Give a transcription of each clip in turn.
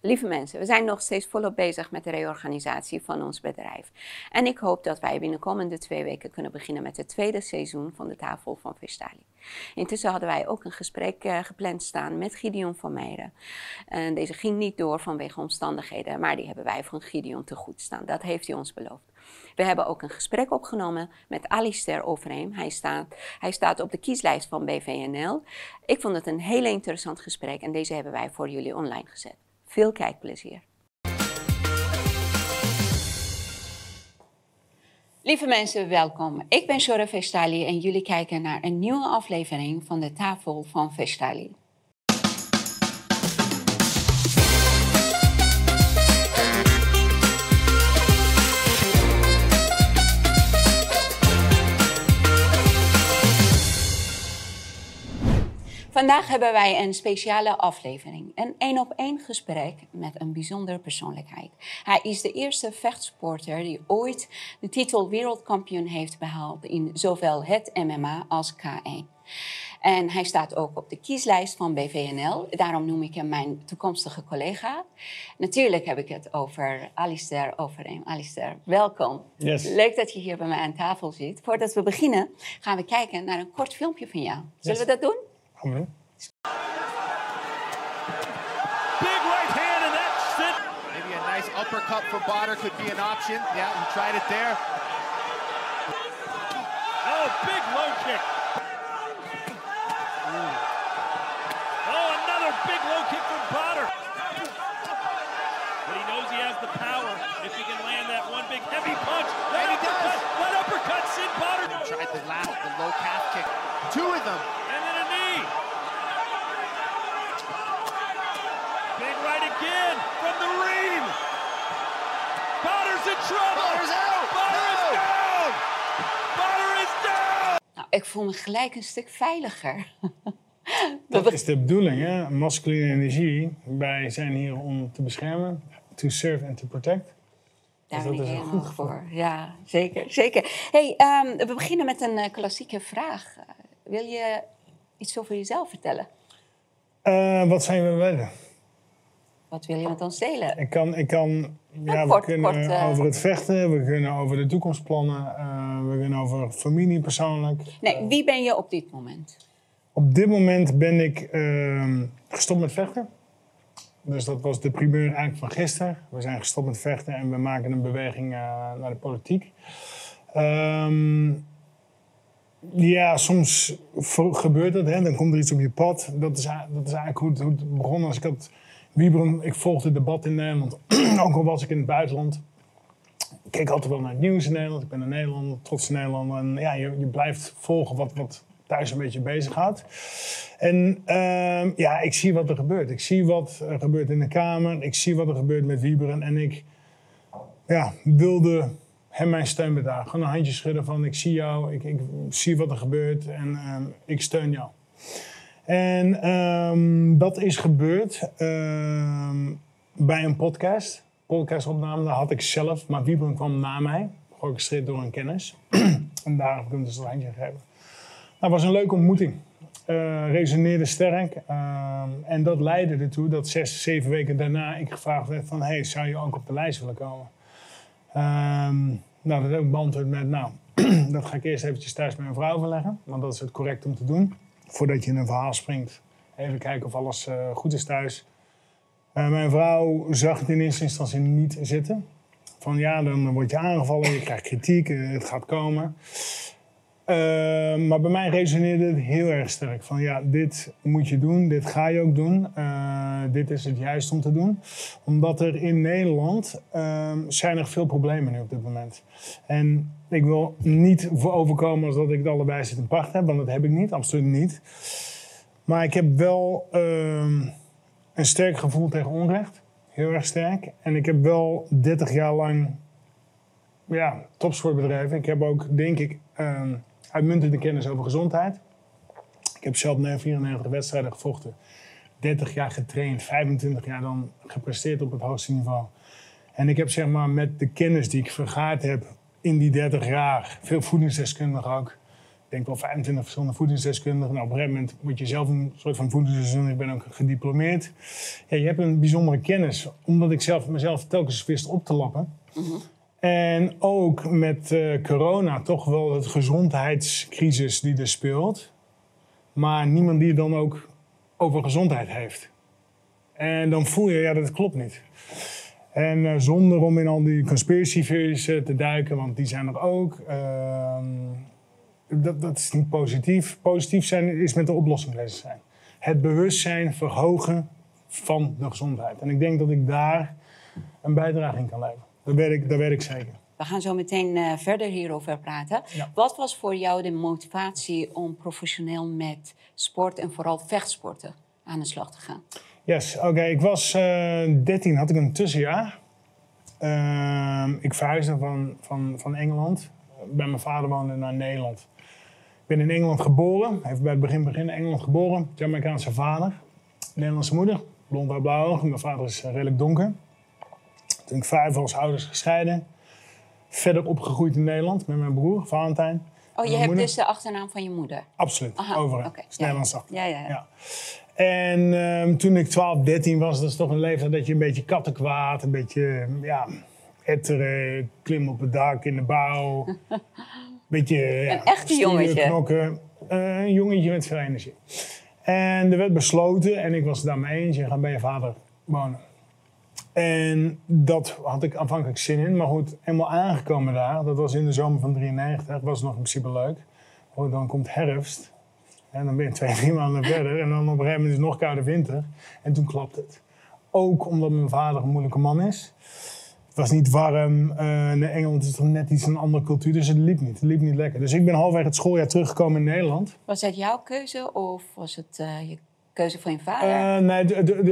Lieve mensen, we zijn nog steeds volop bezig met de reorganisatie van ons bedrijf. En ik hoop dat wij binnen de komende twee weken kunnen beginnen met het tweede seizoen van de tafel van Vestali. Intussen hadden wij ook een gesprek uh, gepland staan met Gideon van Meijeren. En deze ging niet door vanwege omstandigheden, maar die hebben wij van Gideon te goed staan. Dat heeft hij ons beloofd. We hebben ook een gesprek opgenomen met Alistair Overeem. Hij staat, hij staat op de kieslijst van BVNL. Ik vond het een heel interessant gesprek en deze hebben wij voor jullie online gezet. Veel kijkplezier. Lieve mensen, welkom. Ik ben Shora Vestali en jullie kijken naar een nieuwe aflevering van de Tafel van Vestali. Vandaag hebben wij een speciale aflevering. Een één op één gesprek met een bijzondere persoonlijkheid. Hij is de eerste vechtsporter die ooit de titel wereldkampioen heeft behaald in zowel het MMA als K1. En hij staat ook op de kieslijst van BVNL. Daarom noem ik hem mijn toekomstige collega. Natuurlijk heb ik het over Alistair Overeem. Alistair, welkom. Yes. Leuk dat je hier bij mij aan tafel zit. Voordat we beginnen gaan we kijken naar een kort filmpje van jou. Zullen Yes. we dat doen? Gaan we doen. Big right hand, and that's it. Maybe a nice uppercut for Botter could be an option. Yeah, he tried it there. Oh, big low kick. Oh, another big low kick from Botter. But he knows he has the power if he can land that one big heavy punch. That And he uppercut, does. that uppercut, Sid Botter. Tried the last, the low calf kick. Two of them. Ik voel me gelijk een stuk veiliger. Dat is de bedoeling, hè? Masculine energie. Wij zijn hier om te beschermen. To serve and to protect. Daar Dus ben dat ik helemaal goed voor. Ja, zeker. zeker. Hey, ehm, we beginnen met een eh, klassieke vraag. Wil je iets over jezelf vertellen? Eh, wat zijn we willen? Wat wil je met ons delen? Ik kan, ik kan ja, kort, we kunnen kort, eh. over het vechten, we kunnen over de toekomstplannen, eh, we kunnen over familie persoonlijk. Nee, wie ben je op dit moment? Op dit moment ben ik ehm, gestopt met vechten. Dus dat was de primeur eigenlijk van gisteren. We zijn gestopt met vechten en we maken een beweging eh, naar de politiek. Ehm, ja, soms gebeurt dat, hè? dan komt er iets op je pad. Dat is, dat is eigenlijk hoe het, hoe het begon. Als ik had Wieberen, ik volgde het debat in Nederland, ook al was ik in het buitenland. Ik keek altijd wel naar het nieuws in Nederland. Ik ben een Nederlander, trots Nederlander. En ja, je, je blijft volgen wat, wat thuis een beetje bezig gaat. En ehm, ja, ik zie wat er gebeurt. Ik zie wat er gebeurt in de Kamer. Ik zie wat er gebeurt met Wieberen. En ik ja, wilde hem mijn steun bedagen. Gewoon een handje schudden van ik zie jou, ik, ik zie wat er gebeurt en ehm, ik steun jou. En ehm, dat is gebeurd ehm, bij een podcast. Podcastopname, daar had ik zelf, maar Wieberen kwam na mij. Georchestreerd door een kennis. en daar heb ik hem dus een handje gegeven. Nou, het was een leuke ontmoeting. Eh, resoneerde sterk. ehm, en dat leidde ertoe dat zes, zeven weken daarna ik gevraagd werd van... hey, zou je ook op de lijst willen komen? Nou, dat heb ik beantwoord met... Nou, dat ga ik eerst eventjes thuis met mijn vrouw overleggen. Want dat is het correct om te doen. Voordat je in een verhaal springt. Even kijken of alles eh, goed is thuis. Eh, mijn vrouw zag het in eerste instantie niet zitten. Van ja, dan word je aangevallen, je krijgt kritiek, eh, het gaat komen. Maar bij mij resoneerde het heel erg sterk. Van ja, dit moet je doen, dit ga je ook doen. Dit is het juist om te doen. Omdat er in Nederland ehm, zijn er veel problemen nu op dit moment. En ik wil niet voor overkomen als dat ik het allebei zit in pacht heb. Want dat heb ik niet, absoluut niet. Maar ik heb wel ehm, een sterk gevoel tegen onrecht. Heel erg sterk. En ik heb wel 30 jaar lang ja, topsport bedreven. Ik heb ook, denk ik, ehm, uitmuntende kennis over gezondheid. Ik heb zelf 94 wedstrijden gevochten. 30 jaar getraind, 25 jaar dan gepresteerd op het hoogste niveau. En ik heb zeg maar met de kennis die ik vergaard heb in die 30 jaar, veel voedingsdeskundigen ook, denk wel 25 verschillende voedingsdeskundigen. Nou, op een gegeven moment word je zelf een soort van voedingsdeskundige. Ik ben ook gediplomeerd. Ja, je hebt een bijzondere kennis, omdat ik zelf mezelf telkens wist op te lappen. En ook met eh, corona toch wel het gezondheidscrisis die er speelt. Maar niemand die het dan ook over gezondheid heeft. En dan voel je, ja, dat klopt niet. En uh, zonder om in al die conspiracy theories uh, te duiken, want die zijn er ook. Uh, dat, dat is niet positief. Positief zijn is met de oplossing bezig zijn. Het bewustzijn verhogen van de gezondheid. En ik denk dat ik daar een bijdrage in kan leveren. Dat weet ik, dat weet ik zeker. We gaan zo meteen uh, verder hierover praten. Ja. Wat was voor jou de motivatie om professioneel met sport en vooral vechtsporten aan de slag te gaan? Yes, oké. Ik was uh, 13, had ik een tussenjaar. Uh, ik verhuisde van, van, van Engeland. Bij mijn vader woonde naar Nederland. Ik ben in Engeland geboren. Heeft bij het begin begin in Engeland geboren. Jamaicaanse vader. Nederlandse moeder. Blond haar blauw ogen. Mijn vader is uh, redelijk donker. Toen ik vijf was, ouders gescheiden. Verder opgegroeid in Nederland met mijn broer, Valentijn. Oh, je hebt moeder. dus de achternaam van je moeder? Absoluut, Aha, oké. Het is Ja, Nederlands ja. achter. Ja, ja, ja. En ehm, toen ik 12, 13 was, dat is toch een leeftijd dat je een beetje kattenkwaad, een beetje, ja, etteren, klimmen op het dak in de bouw. beetje, ja, Een echte jongetje. knokken. Eh, een jongetje met veel energie. En er werd besloten, en ik was het daarmee eens, je gaat bij je vader wonen. En dat had ik aanvankelijk zin in, maar goed, eenmaal aangekomen daar, dat was in de zomer van 93, was nog in principe leuk. Oh, dan komt herfst. En dan ben je twee, drie maanden verder. En dan op een gegeven moment is het nog koude winter. En toen klapt het. Ook omdat mijn vader een moeilijke man is. Het was niet warm. Eh, in Engeland is toch net iets een andere cultuur. Dus het liep niet. Het liep niet lekker. Dus ik ben halverwege het schooljaar teruggekomen in Nederland. Was dat jouw keuze of was het eh, je keuze van je vader? Eh, nee,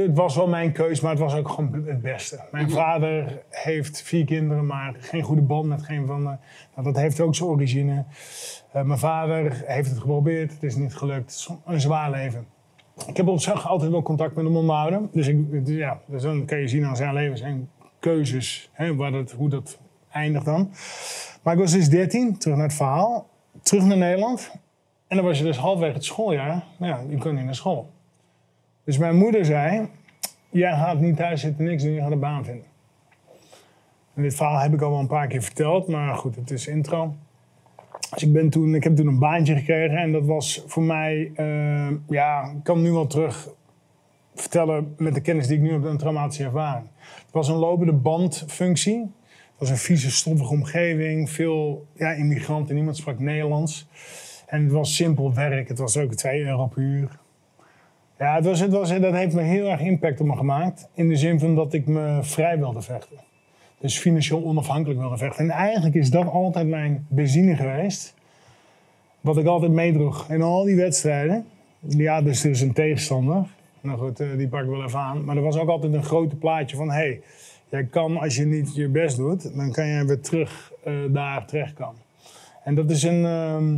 het was wel mijn keus, maar het was ook gewoon het beste. Mijn vader heeft vier kinderen, maar geen goede band met geen van de... Nou, dat heeft ook zijn origine. Eh, mijn vader heeft het geprobeerd, het is niet gelukt. Het is een zwaar leven. Ik heb op zich altijd wel contact met hem onderhouden. Dus, ik, dus ja, dus dan kan je zien aan zijn leven zijn keuzes, hè, waar dat, hoe dat eindigt dan. Maar ik was dus 13, terug naar het verhaal, terug naar Nederland. En dan was je dus halfweg het schooljaar, nou ja, je kon niet naar school. Dus mijn moeder zei, jij gaat niet thuis zitten, niks doen, je gaat een baan vinden. En dit verhaal heb ik al wel een paar keer verteld, maar goed, het is intro. Dus ik, ben toen, ik heb toen een baantje gekregen en dat was voor mij, eh, ja, ik kan nu wel terug vertellen met de kennis die ik nu heb, een traumatische ervaring. Het was een lopende bandfunctie. Het was een vieze, stoffige omgeving, veel ja, immigranten, niemand sprak Nederlands. En het was simpel werk, het was ook 2 euro per uur. Ja, het was, het was, dat heeft me heel erg impact op me gemaakt. In de zin van dat ik me vrij wilde vechten. Dus financieel onafhankelijk wilde vechten. En eigenlijk is dat altijd mijn benzine geweest. Wat ik altijd meedroeg in al die wedstrijden. Ja, dus er is een tegenstander. Nou goed, eh, die pak ik wel even aan. Maar er was ook altijd een grote plaatje van... hey, jij kan als je niet je best doet... dan kan je weer terug eh, daar terechtkomen. En dat is een... ehm,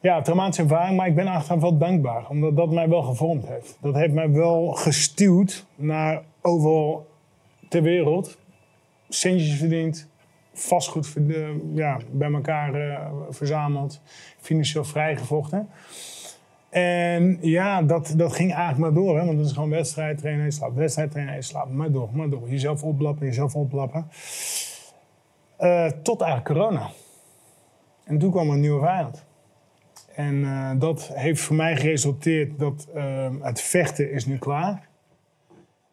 ja, traumatische ervaring, maar ik ben achteraf wel dankbaar. Omdat dat mij wel gevormd heeft. Dat heeft mij wel gestuurd naar overal ter wereld. Centjes verdiend, vastgoed verd- ja, bij elkaar eh, verzameld. Financieel vrijgevochten. En ja, dat, dat ging eigenlijk maar door. Hè? Want het is gewoon wedstrijd, trainen en slapen. Wedstrijd, trainen en slapen. Maar door, maar door. Jezelf oplappen, jezelf oplappen. Eh, tot eigenlijk corona. En toen kwam er een nieuwe vijand. En eh, dat heeft voor mij geresulteerd dat eh, het vechten is nu klaar.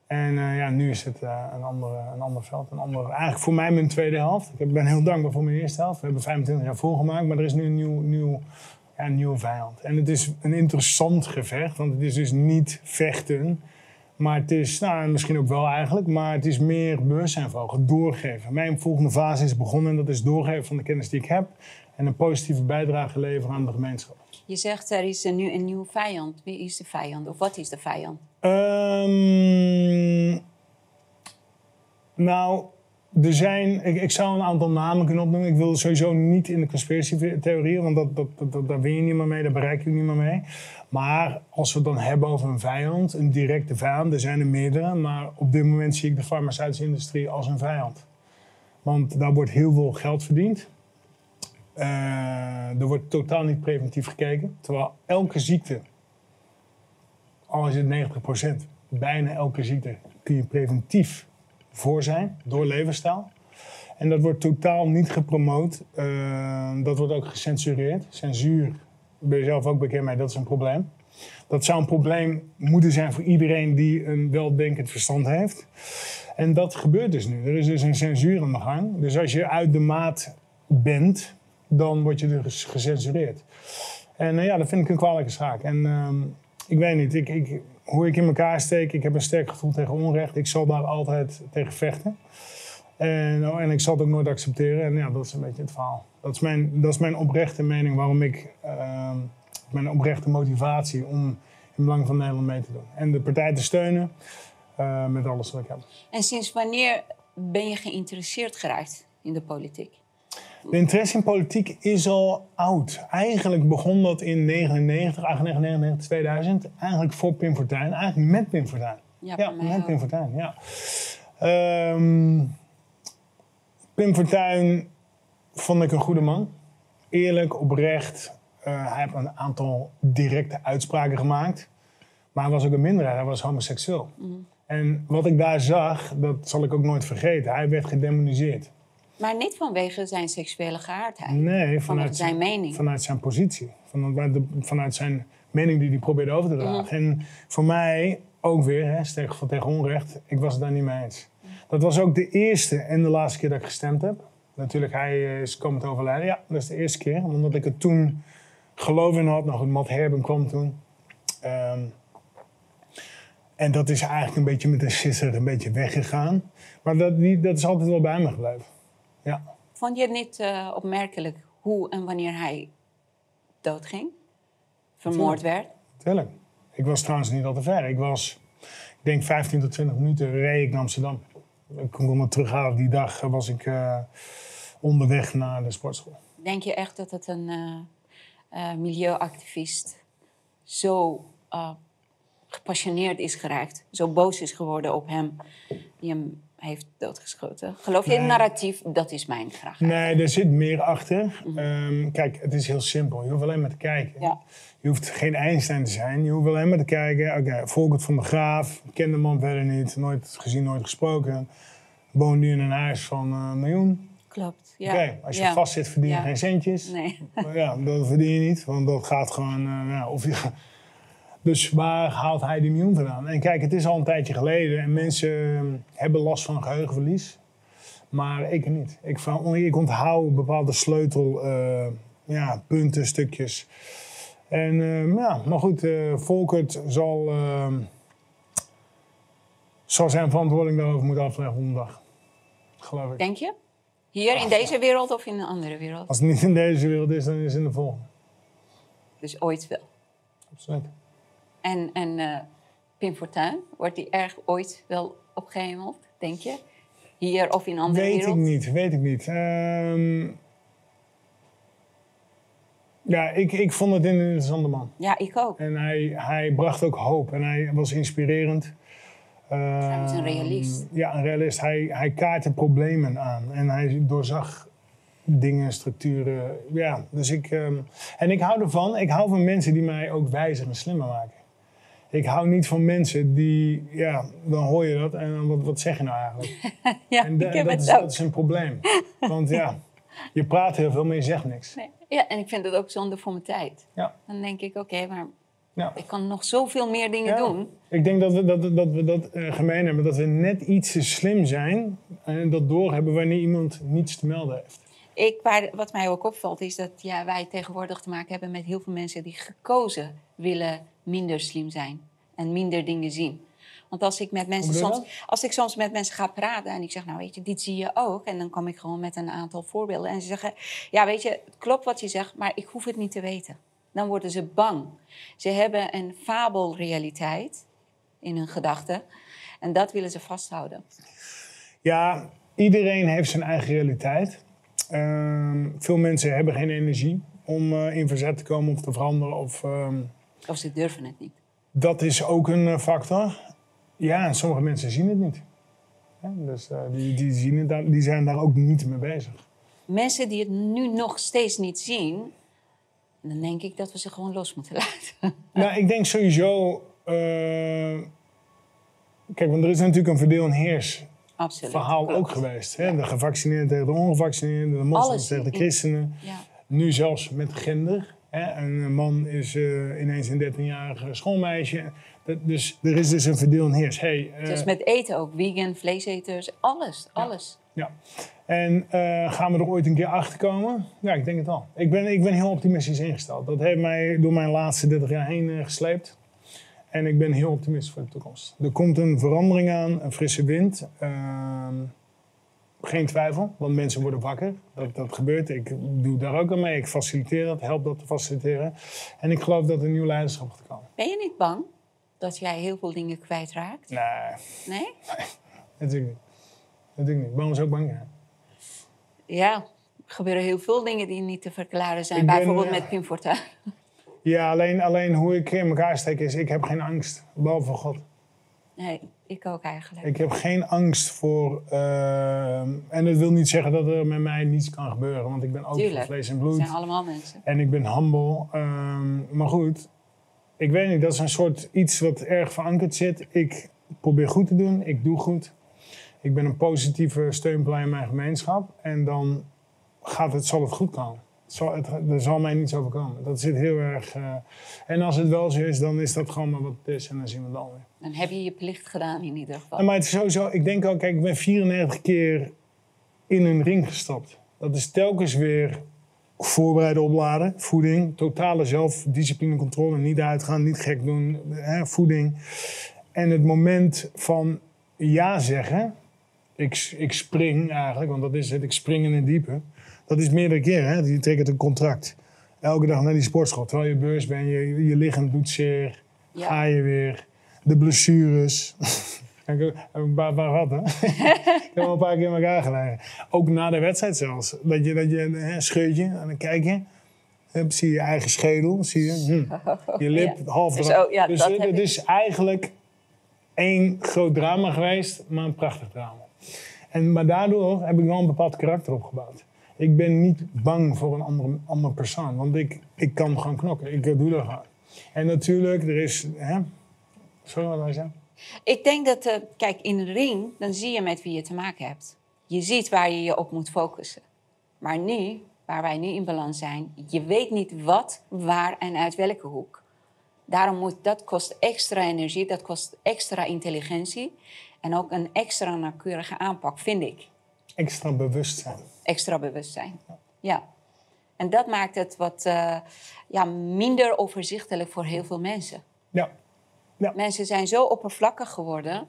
En eh, ja, nu is het eh, een, andere, een ander veld. Een andere, eigenlijk voor mij mijn tweede helft. Ik ben heel dankbaar voor mijn eerste helft. We hebben 25 jaar volgemaakt, maar er is nu een, nieuw, nieuw, ja, nieuwe vijand. En het is een interessant gevecht, want het is dus niet vechten. Maar het is, nou misschien ook wel eigenlijk, maar het is meer bewustzijn doorgeven. Mijn volgende fase is begonnen en dat is doorgeven van de kennis die ik heb. En een positieve bijdrage leveren aan de gemeenschap. Je zegt er is nu een nieuwe vijand. Wie is de vijand of wat is de vijand? Ehm, nou, er zijn, ik, ik zou een aantal namen kunnen opnoemen. Ik wil sowieso niet in de conspiracy-theorieën, want dat, dat, dat, dat, daar win je niet meer mee, daar bereik je niet meer mee. Maar als we het dan hebben over een vijand, een directe vijand, er zijn er meerdere, maar op dit moment zie ik de farmaceutische industrie als een vijand. Want daar wordt heel veel geld verdiend. Eh, er wordt totaal niet preventief gekeken. Terwijl elke ziekte, al is het 90%, bijna elke ziekte kun je preventief voor zijn door levensstijl. En dat wordt totaal niet gepromoot. Eh, dat wordt ook gecensureerd. Censuur, ben je zelf ook bekend mee, dat is een probleem. Dat zou een probleem moeten zijn voor iedereen die een weldenkend verstand heeft. En dat gebeurt dus nu. Er is dus een censuur aan de gang. Dus als je uit de maat bent, dan word je dus gecensureerd. En uh, ja, dat vind ik een kwalijke zaak. En ehm, ik weet niet, ik, ik, hoe ik in elkaar steek, ik heb een sterk gevoel tegen onrecht. Ik zal daar altijd tegen vechten. En, oh, en ik zal het ook nooit accepteren. En ja, dat is een beetje het verhaal. Dat is mijn, dat is mijn oprechte mening waarom ik, uh, mijn oprechte motivatie om in belang van Nederland mee te doen. En de partij te steunen uh, met alles wat ik heb. En sinds wanneer ben je geïnteresseerd geraakt in de politiek? De interesse in politiek is al oud. Eigenlijk begon dat in 99, 99, 2000. Eigenlijk voor Pim Fortuyn. Eigenlijk met Pim Fortuyn. Ja, met ook. Pim Fortuyn, ja. Ehm, Pim Fortuyn vond ik een goede man. Eerlijk, oprecht. Eh, hij heeft een aantal directe uitspraken gemaakt. Maar hij was ook een minderheid. Hij was homoseksueel. En wat ik daar zag, dat zal ik ook nooit vergeten. Hij werd gedemoniseerd. Maar niet vanwege zijn seksuele geaardheid. Nee, Vanuit zijn mening. Vanuit zijn positie. Vanuit, zijn mening die hij probeerde over te dragen. Mhm. En voor mij ook weer, hè, van tegen onrecht, ik was het daar niet mee eens. Dat was ook de eerste en de laatste keer dat ik gestemd heb. Natuurlijk, hij is komen te overlijden. Ja, dat is de eerste keer. Omdat ik er toen geloof in had. Nou goed, Matt Herben kwam toen. Ehm, en dat is eigenlijk een beetje met een sisser een beetje weggegaan. Maar dat, die, dat is altijd wel bij me gebleven. Ja. Vond je het niet eh, opmerkelijk hoe en wanneer hij doodging? Vermoord werd? Tuurlijk. Ik was trouwens niet al te ver. Ik was, ik denk 15 tot 20 minuten reed ik naar Amsterdam. Ik kon me terughalen. Die dag was ik eh, onderweg naar de sportschool. Denk je echt dat het een eh, eh, milieuactivist zo eh, gepassioneerd is geraakt, zo boos is geworden op hem, die hem heeft doodgeschoten? Geloof je in het narratief? Dat is mijn vraag. Nee, er zit meer achter. Ehm, kijk, het is heel simpel. Je hoeft alleen maar te kijken. Ja. Je hoeft geen Einstein te zijn. Je hoeft alleen maar te kijken. Oké, Volkert van de Graaf. Ken de man verder niet. Nooit gezien, nooit gesproken. Woont nu in een huis van een miljoen. Klopt. Ja. Oké, als je Ja. vast zit verdien je Ja. geen centjes. Nee. Ja, dat verdien je niet, want dat gaat gewoon. eh, ja, of je, dus waar haalt hij die miljoen vandaan? En kijk, het is al een tijdje geleden en mensen eh, hebben last van geheugenverlies. Maar ik niet. Ik, ik onthoud bepaalde sleutel, eh, ja, punten, stukjes. En eh, ja, maar goed, eh Volkert zal, eh, zal zijn verantwoording daarover moeten afleggen dag. Geloof ik. Denk je? Hier in deze wereld of in een andere wereld? Als het niet in deze wereld is, dan is het in de volgende. Dus ooit wel. Absoluut. En, en eh, Pim Fortuyn, wordt die erg ooit wel opgehemeld, denk je? Hier of in andere Weet wereld? ik niet, weet ik niet. Ehm, ja, ik, ik vond het een interessante man. Ja, ik ook. En hij, hij bracht ook hoop en hij was inspirerend. Hij was een Ehm, realist. Ja, een realist. Hij, hij kaartte problemen aan en hij doorzag dingen, structuren. Ja, dus ik... ehm, en ik hou ervan. Ik hou van mensen die mij ook wijzer en slimmer maken. Ik hou niet van mensen die, ja, dan hoor je dat en dan, wat, wat zeg je nou eigenlijk? Ja, En ik heb dat, het is, ook. dat is een probleem. Want ja, je praat heel veel, maar je zegt niks. Nee. Ja, en ik vind het ook zonde voor mijn tijd. Ja. Dan denk ik, oké, maar Ja. ik kan nog zoveel meer dingen Ja. doen. Ik denk dat we dat, dat, we dat eh, gemeen hebben, dat we net iets te slim zijn en dat doorhebben wanneer iemand niets te melden heeft. Ik, waar, wat mij ook opvalt is dat ja, wij tegenwoordig te maken hebben met heel veel mensen die gekozen willen minder slim zijn en minder dingen zien. Want als ik met mensen soms, als ik soms met mensen ga praten en ik zeg, nou weet je, dit zie je ook. En dan kom ik gewoon met een aantal voorbeelden. En ze zeggen, ja weet je, het klopt wat je zegt, maar ik hoef het niet te weten. Dan worden ze bang. Ze hebben een fabelrealiteit in hun gedachten. En dat willen ze vasthouden. Ja, iedereen heeft zijn eigen realiteit. Ehm, veel mensen hebben geen energie om eh, in verzet te komen of te veranderen. Of, ehm, Of ze durven het niet. dat is ook een eh, factor. Ja, en sommige mensen zien het niet. Ja, dus eh, die, die, zien het daar, die zijn daar ook niet mee bezig. mensen die het nu nog steeds niet zien, dan denk ik dat we ze gewoon los moeten laten. Nou, ik denk sowieso. eh, kijk, want er is natuurlijk een verdeel en heers Absoluut. verhaal klopt. ook geweest. Hè? De gevaccineerden tegen de ongevaccineerden, de moslims tegen de christenen. Ja. Nu zelfs met gender. Een man is eh, ineens een 13-jarige schoolmeisje. Dat, dus er is dus een verdeel en heers. Hey, eh, Dus met eten ook, vegan, vleeseters, alles, alles. ja. En eh, gaan we er ooit een keer achter komen? Ja, ik denk het al. Ik ben, ik ben heel optimistisch ingesteld. Dat heeft mij door mijn laatste 30 jaar heen eh, gesleept. En ik ben heel optimistisch voor de toekomst. Er komt een verandering aan, een frisse wind. Geen twijfel, want mensen worden wakker. Dat, dat gebeurt. Ik doe daar ook aan mee. Ik faciliteer dat, help dat te faciliteren. En ik geloof dat er nieuw leiderschap gaat komen. Ben je niet bang dat jij heel veel dingen kwijtraakt? Nee, Nee? natuurlijk niet. Natuurlijk niet. Waarom is ook bang? Ja. Ja, er gebeuren heel veel dingen die niet te verklaren zijn. Ik ben, Bijvoorbeeld eh, met Pim Fortuyn. Ja, alleen, alleen hoe ik in elkaar steek is, ik heb geen angst. Behalve voor God. Nee, ik ook eigenlijk. Ik heb geen angst voor. ehm, en dat wil niet zeggen dat er met mij niets kan gebeuren, want ik ben ook van vlees en We bloed. zijn allemaal mensen. En ik ben humble. ehm, maar goed, ik weet niet, dat is een soort iets wat erg verankerd zit. Ik probeer goed te doen, ik doe goed. Ik ben een positieve steunpilaar in mijn gemeenschap. En dan gaat het, zal het goed komen. Zal, het, er zal mij niets overkomen. Dat zit heel erg. eh, en als het wel zo is, dan is dat gewoon maar wat het is en dan zien we het dan weer. Dan heb je je plicht gedaan in ieder geval. Maar het is sowieso, ik denk ook, kijk, ik ben 94 keer in een ring gestapt. Dat is telkens weer voorbereiden, opladen, voeding, totale zelfdiscipline, controle, niet uitgaan, niet gek doen, hè, voeding. En het moment van ja zeggen, ik, ik spring eigenlijk, want dat is het, ik spring in het diepe. Dat is meerdere keren, hè? je tekent een contract. Elke dag naar die sportschool, terwijl je beurs bent, je, je lichaam doet zeer, Ja. ga je weer. De blessures. Ik heb een paar, paar gehad, hè? ik heb wel een paar keer in elkaar gelegen. Ook na de wedstrijd zelfs. Dat je, dat je hè, scheurtje, en dan kijk je. Zie je je eigen schedel, zie je. Hm. Je lip Ja. half Dus ja, dus dat het, het is eigenlijk één groot drama geweest, maar een prachtig drama. En, maar daardoor heb ik wel een bepaald karakter opgebouwd. Ik ben niet bang voor een andere, andere persoon, want ik, ik kan gewoon knokken. Ik doe dat gewoon. En natuurlijk, er is... Hè? Sorry, wat zeggen? Ik denk dat, eh, kijk, in de ring, dan zie je met wie je te maken hebt. Je ziet waar je je op moet focussen. Maar nu, waar wij nu in balans zijn, je weet niet wat, waar en uit welke hoek. Daarom moet, dat kost extra energie, dat kost extra intelligentie. En ook een extra nauwkeurige aanpak, vind ik. Extra bewustzijn. Extra bewustzijn. Ja. En dat maakt het wat eh, ja, minder overzichtelijk voor heel veel mensen. Ja. Mensen zijn zo oppervlakkig geworden.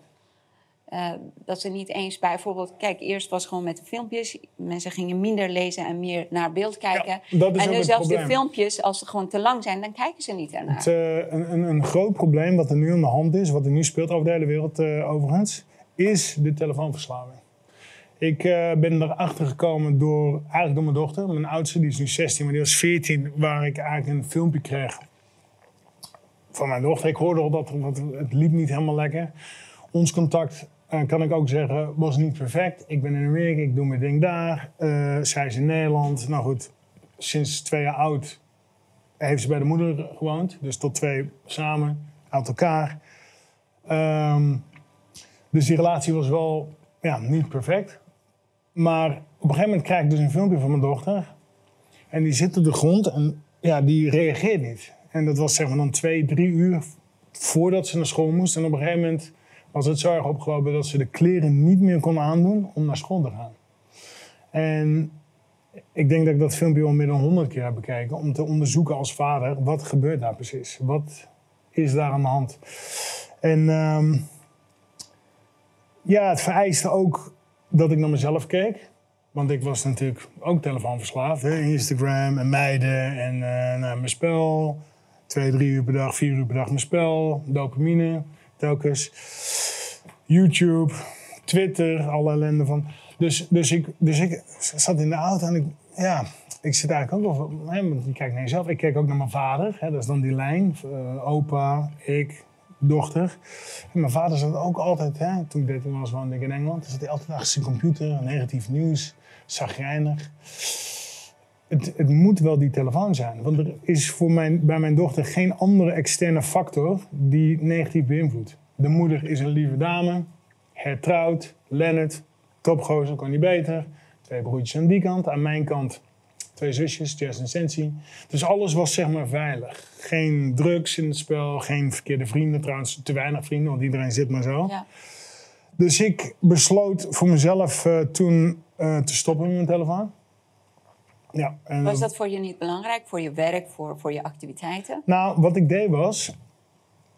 eh, dat ze niet eens bijvoorbeeld. Kijk, eerst was gewoon met de filmpjes. Mensen gingen minder lezen en meer naar beeld kijken. Ja, dat is en nu zelfs probleem. de filmpjes, als ze gewoon te lang zijn, dan kijken ze niet ernaar. Het, eh, een, een, een groot probleem wat er nu aan de hand is, wat er nu speelt over de hele wereld overigens, is de telefoonverslaving. Ik eh, ben erachter gekomen door, eigenlijk door mijn dochter. Mijn oudste, die is nu 16, maar die was 14, waar ik eigenlijk een filmpje kreeg van mijn dochter. Ik hoorde al dat dat het liep niet helemaal lekker. Ons contact, eh, kan ik ook zeggen, was niet perfect. Ik ben in Amerika, ik doe mijn ding daar. Eh, zij is in Nederland. Nou goed, sinds twee jaar oud heeft ze bij de moeder gewoond. Dus tot twee samen, uit elkaar. Ehm, dus die relatie was wel ja, niet perfect. Maar op een gegeven moment krijg ik dus een filmpje van mijn dochter. En die zit op de grond en ja, die reageert niet. En dat was zeg maar dan twee, drie uur voordat ze naar school moest. En op een gegeven moment was het zo erg opgelopen dat ze de kleren niet meer kon aandoen om naar school te gaan. En ik denk dat ik dat filmpje al meer dan honderd keer heb bekeken om te onderzoeken als vader wat gebeurt daar precies. Wat is daar aan de hand? En ehm, ja, het vereiste ook dat ik naar mezelf keek. Want ik was natuurlijk ook telefoonverslaafd. Hè? Instagram en meiden en eh, nou, mijn spel. Twee, drie uur per dag, vier uur per dag mijn spel. Dopamine, telkens. YouTube, Twitter, alle ellende van. Dus, dus, ik, dus ik zat in de auto en ik, ja, ik zit eigenlijk ook hè, want je kijkt naar jezelf. Ik kijk ook naar mijn vader, hè, dat is dan die lijn. eh, opa, ik, dochter. Mijn vader zat ook altijd, hè, toen ik 13 was, woonde ik in Engeland. Zat hij altijd achter zijn computer, negatief nieuws, zagrijnig. Het, het moet wel die telefoon zijn. Want er is voor mijn, bij mijn dochter geen andere externe factor die negatief beïnvloedt. De moeder is een lieve dame, hertrouwd, Leonard, topgozer, kon niet beter. Twee broertjes aan die kant, aan mijn kant twee zusjes, Jess en Sensi. Dus alles was zeg maar veilig. Geen drugs in het spel, geen verkeerde vrienden trouwens, te weinig vrienden, want iedereen zit maar zo. Ja. Dus ik besloot voor mezelf eh, toen eh, te stoppen met mijn telefoon. Ja, en Was dat voor je niet belangrijk? Voor je werk, voor, voor je activiteiten? Nou, wat ik deed was,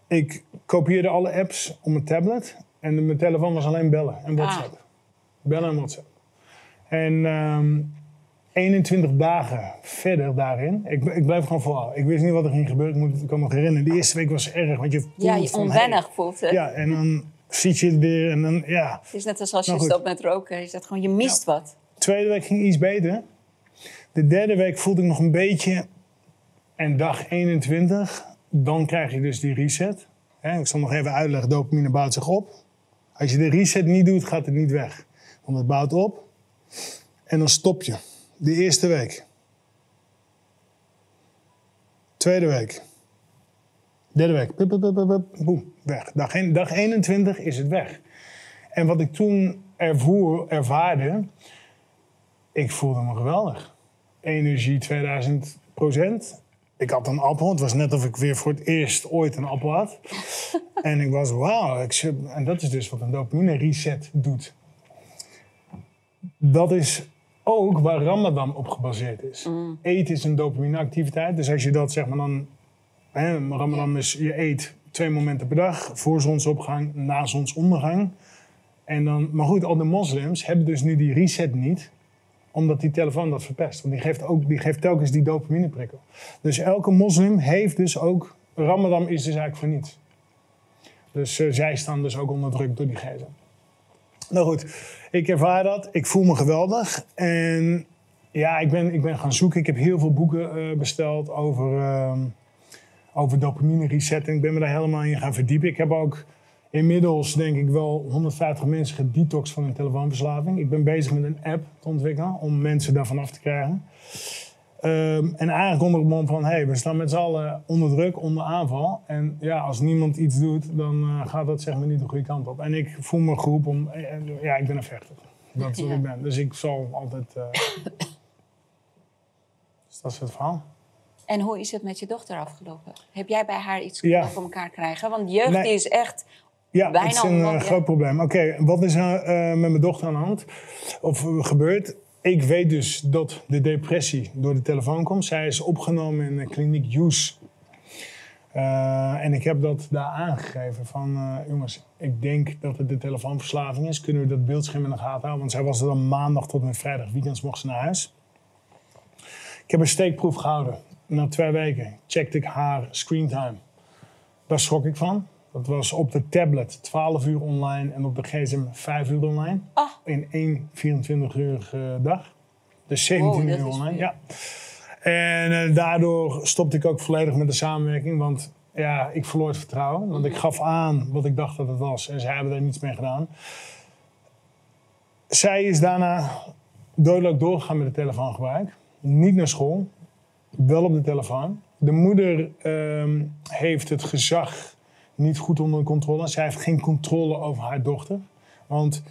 ik kopieerde alle apps op mijn tablet en mijn telefoon was alleen bellen en WhatsApp. Bellen en WhatsApp. En ehm, 21 dagen verder daarin, ik, ik blijf gewoon volhouden. Ik wist niet wat er ging gebeuren, ik, moet, ik kan me nog herinneren. De eerste week was erg, want je voelt Ja, je van, onwennig voelt het. ja, en dan ziet je het weer en dan, ja. Het is net als als je Nou, goed. stopt met roken. Is dat gewoon, je mist wat. Tweede week ging iets beter. De derde week voelde ik nog een beetje. En dag 21, dan krijg je dus die reset. Ik zal nog even uitleggen, dopamine bouwt zich op. Als je de reset niet doet, gaat het niet weg. Want het bouwt op. En dan stop je. De eerste week. Tweede week. Derde week. Pup, pup, pup, pup, pup. Boem, weg. Dag, een- dag 21 is het weg. En wat ik toen ervoer, ervaarde, ik voelde me geweldig. Energie 2000 procent. Ik had een appel. Het was net of ik weer voor het eerst ooit een appel had. en ik was wauw. En dat is dus wat een dopamine reset doet. Dat is ook waar Ramadan op gebaseerd is. Eten is een dopamineactiviteit. Dus als je dat zeg maar dan... Hè, Ramadan is je eet twee momenten per dag. Voor zonsopgang, na zonsondergang. En dan, maar goed, al de moslims hebben dus nu die reset niet omdat die telefoon dat verpest. Want die geeft, ook, die geeft telkens die dopamineprikkel. Dus elke moslim heeft dus ook... Ramadan is dus eigenlijk voor niets. Dus eh, zij staan dus ook onder druk door die gsm. Nou goed, ik ervaar dat. Ik voel me geweldig. En ja, ik ben, ik ben gaan zoeken. Ik heb heel veel boeken eh, besteld over, ehm, over dopamine resetting. Ik ben me daar helemaal in gaan verdiepen. Ik heb ook inmiddels, denk ik, wel 150 mensen gedetoxed van hun telefoonverslaving. Ik ben bezig met een app te ontwikkelen om mensen daarvan af te krijgen. Ehm, en eigenlijk onder het mom van, hé, hey, we staan met z'n allen onder druk, onder aanval. En ja, als niemand iets doet, dan eh, gaat dat zeg maar niet de goede kant op. En ik voel me geroepen om, eh, eh, ja, ik ben een vechter. Dat is wat Ja. ik ben. Dus ik zal altijd... dus dat is het verhaal. En hoe is het met je dochter afgelopen? Heb jij bij haar iets Ja. voor elkaar krijgen? Want jeugd Nee. is echt... Ja, Bijna het is een groot probleem. Oké, wat is er met mijn dochter aan de hand? Of gebeurd? Ik weet dus dat de depressie door de telefoon komt. Zij is opgenomen in de kliniek Use. Eh, en ik heb dat daar aangegeven van, eh, jongens, ik denk dat het de telefoonverslaving is. Kunnen we dat beeldscherm in de gaten houden? Want zij was er dan maandag tot en vrijdag. Weekends mocht ze naar huis. Ik heb een steekproef gehouden. Na twee weken checkte ik haar screentime. Daar schrok ik van. Dat was op de tablet 12 uur online en op de gsm 5 uur online. Ah. In één 24-urige dag. Dus 17 Wow, dat uur online. Ja. En eh, daardoor stopte ik ook volledig met de samenwerking. Want ja, ik verloor het vertrouwen. Want ik gaf aan wat ik dacht dat het was. En zij hebben daar niets mee gedaan. Zij is daarna dodelijk doorgegaan met het telefoongebruik. Niet naar school. Wel op de telefoon. De moeder ehm, heeft het gezag niet goed onder controle. Zij heeft geen controle over haar dochter. Want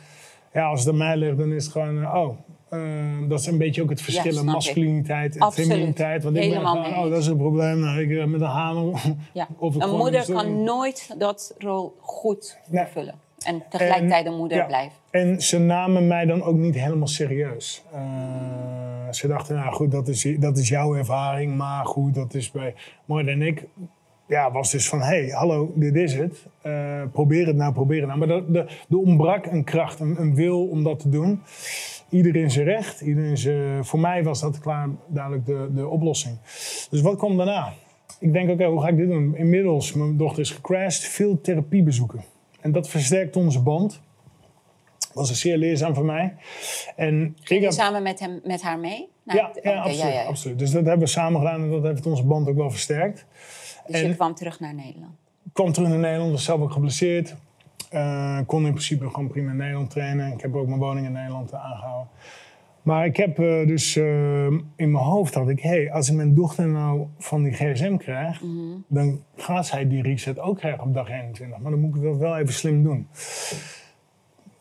ja, als het aan mij ligt, dan is het gewoon... eh, oh, eh, dat is een beetje ook het verschil in masculiniteit en Absoluut. femininiteit. Want ik ben gewoon, oh, dat is een probleem. Nou, ik eh, met een hamer... Ja. Of Een gewoon moeder kan nooit dat rol goed Nee. vervullen. En tegelijkertijd een moeder ja. blijven. En ze namen mij dan ook niet helemaal serieus. Ze dachten, nou goed, dat is, dat is jouw ervaring, maar goed, dat is bij Mooi en ik. Ja, was dus van, hé, hey, hallo, dit is het. Eh, probeer het nou, probeer het nou. Maar er, ontbrak een kracht, een, een wil om dat te doen. Ieder in zijn recht. Ieder in zijn, voor mij was dat klaar duidelijk de, de oplossing. Dus wat kwam daarna? Ik denk, oké, hoe ga ik dit doen? Inmiddels, mijn dochter is gecrashed, veel therapiebezoeken. En dat versterkt onze band. Was zeer leerzaam voor mij. En Ging je heb, samen met, hem, met haar mee? naar ja, ja, absoluut, ja, ja, ja. absoluut. Dus dat hebben we samen gedaan en dat heeft onze band ook wel versterkt. Dus En- je kwam terug naar Nederland. kwam terug naar Nederland, was zelf ook geblesseerd. Uh, kon in principe gewoon prima in Nederland trainen. Ik heb ook mijn woning in Nederland aangehouden. Maar ik heb uh, dus uh, in mijn hoofd had ik, hey, als ik mijn dochter nou van die gsm krijg, Mhm. dan gaat zij die reset ook krijgen op dag 21. Maar dan moet ik dat wel even slim doen.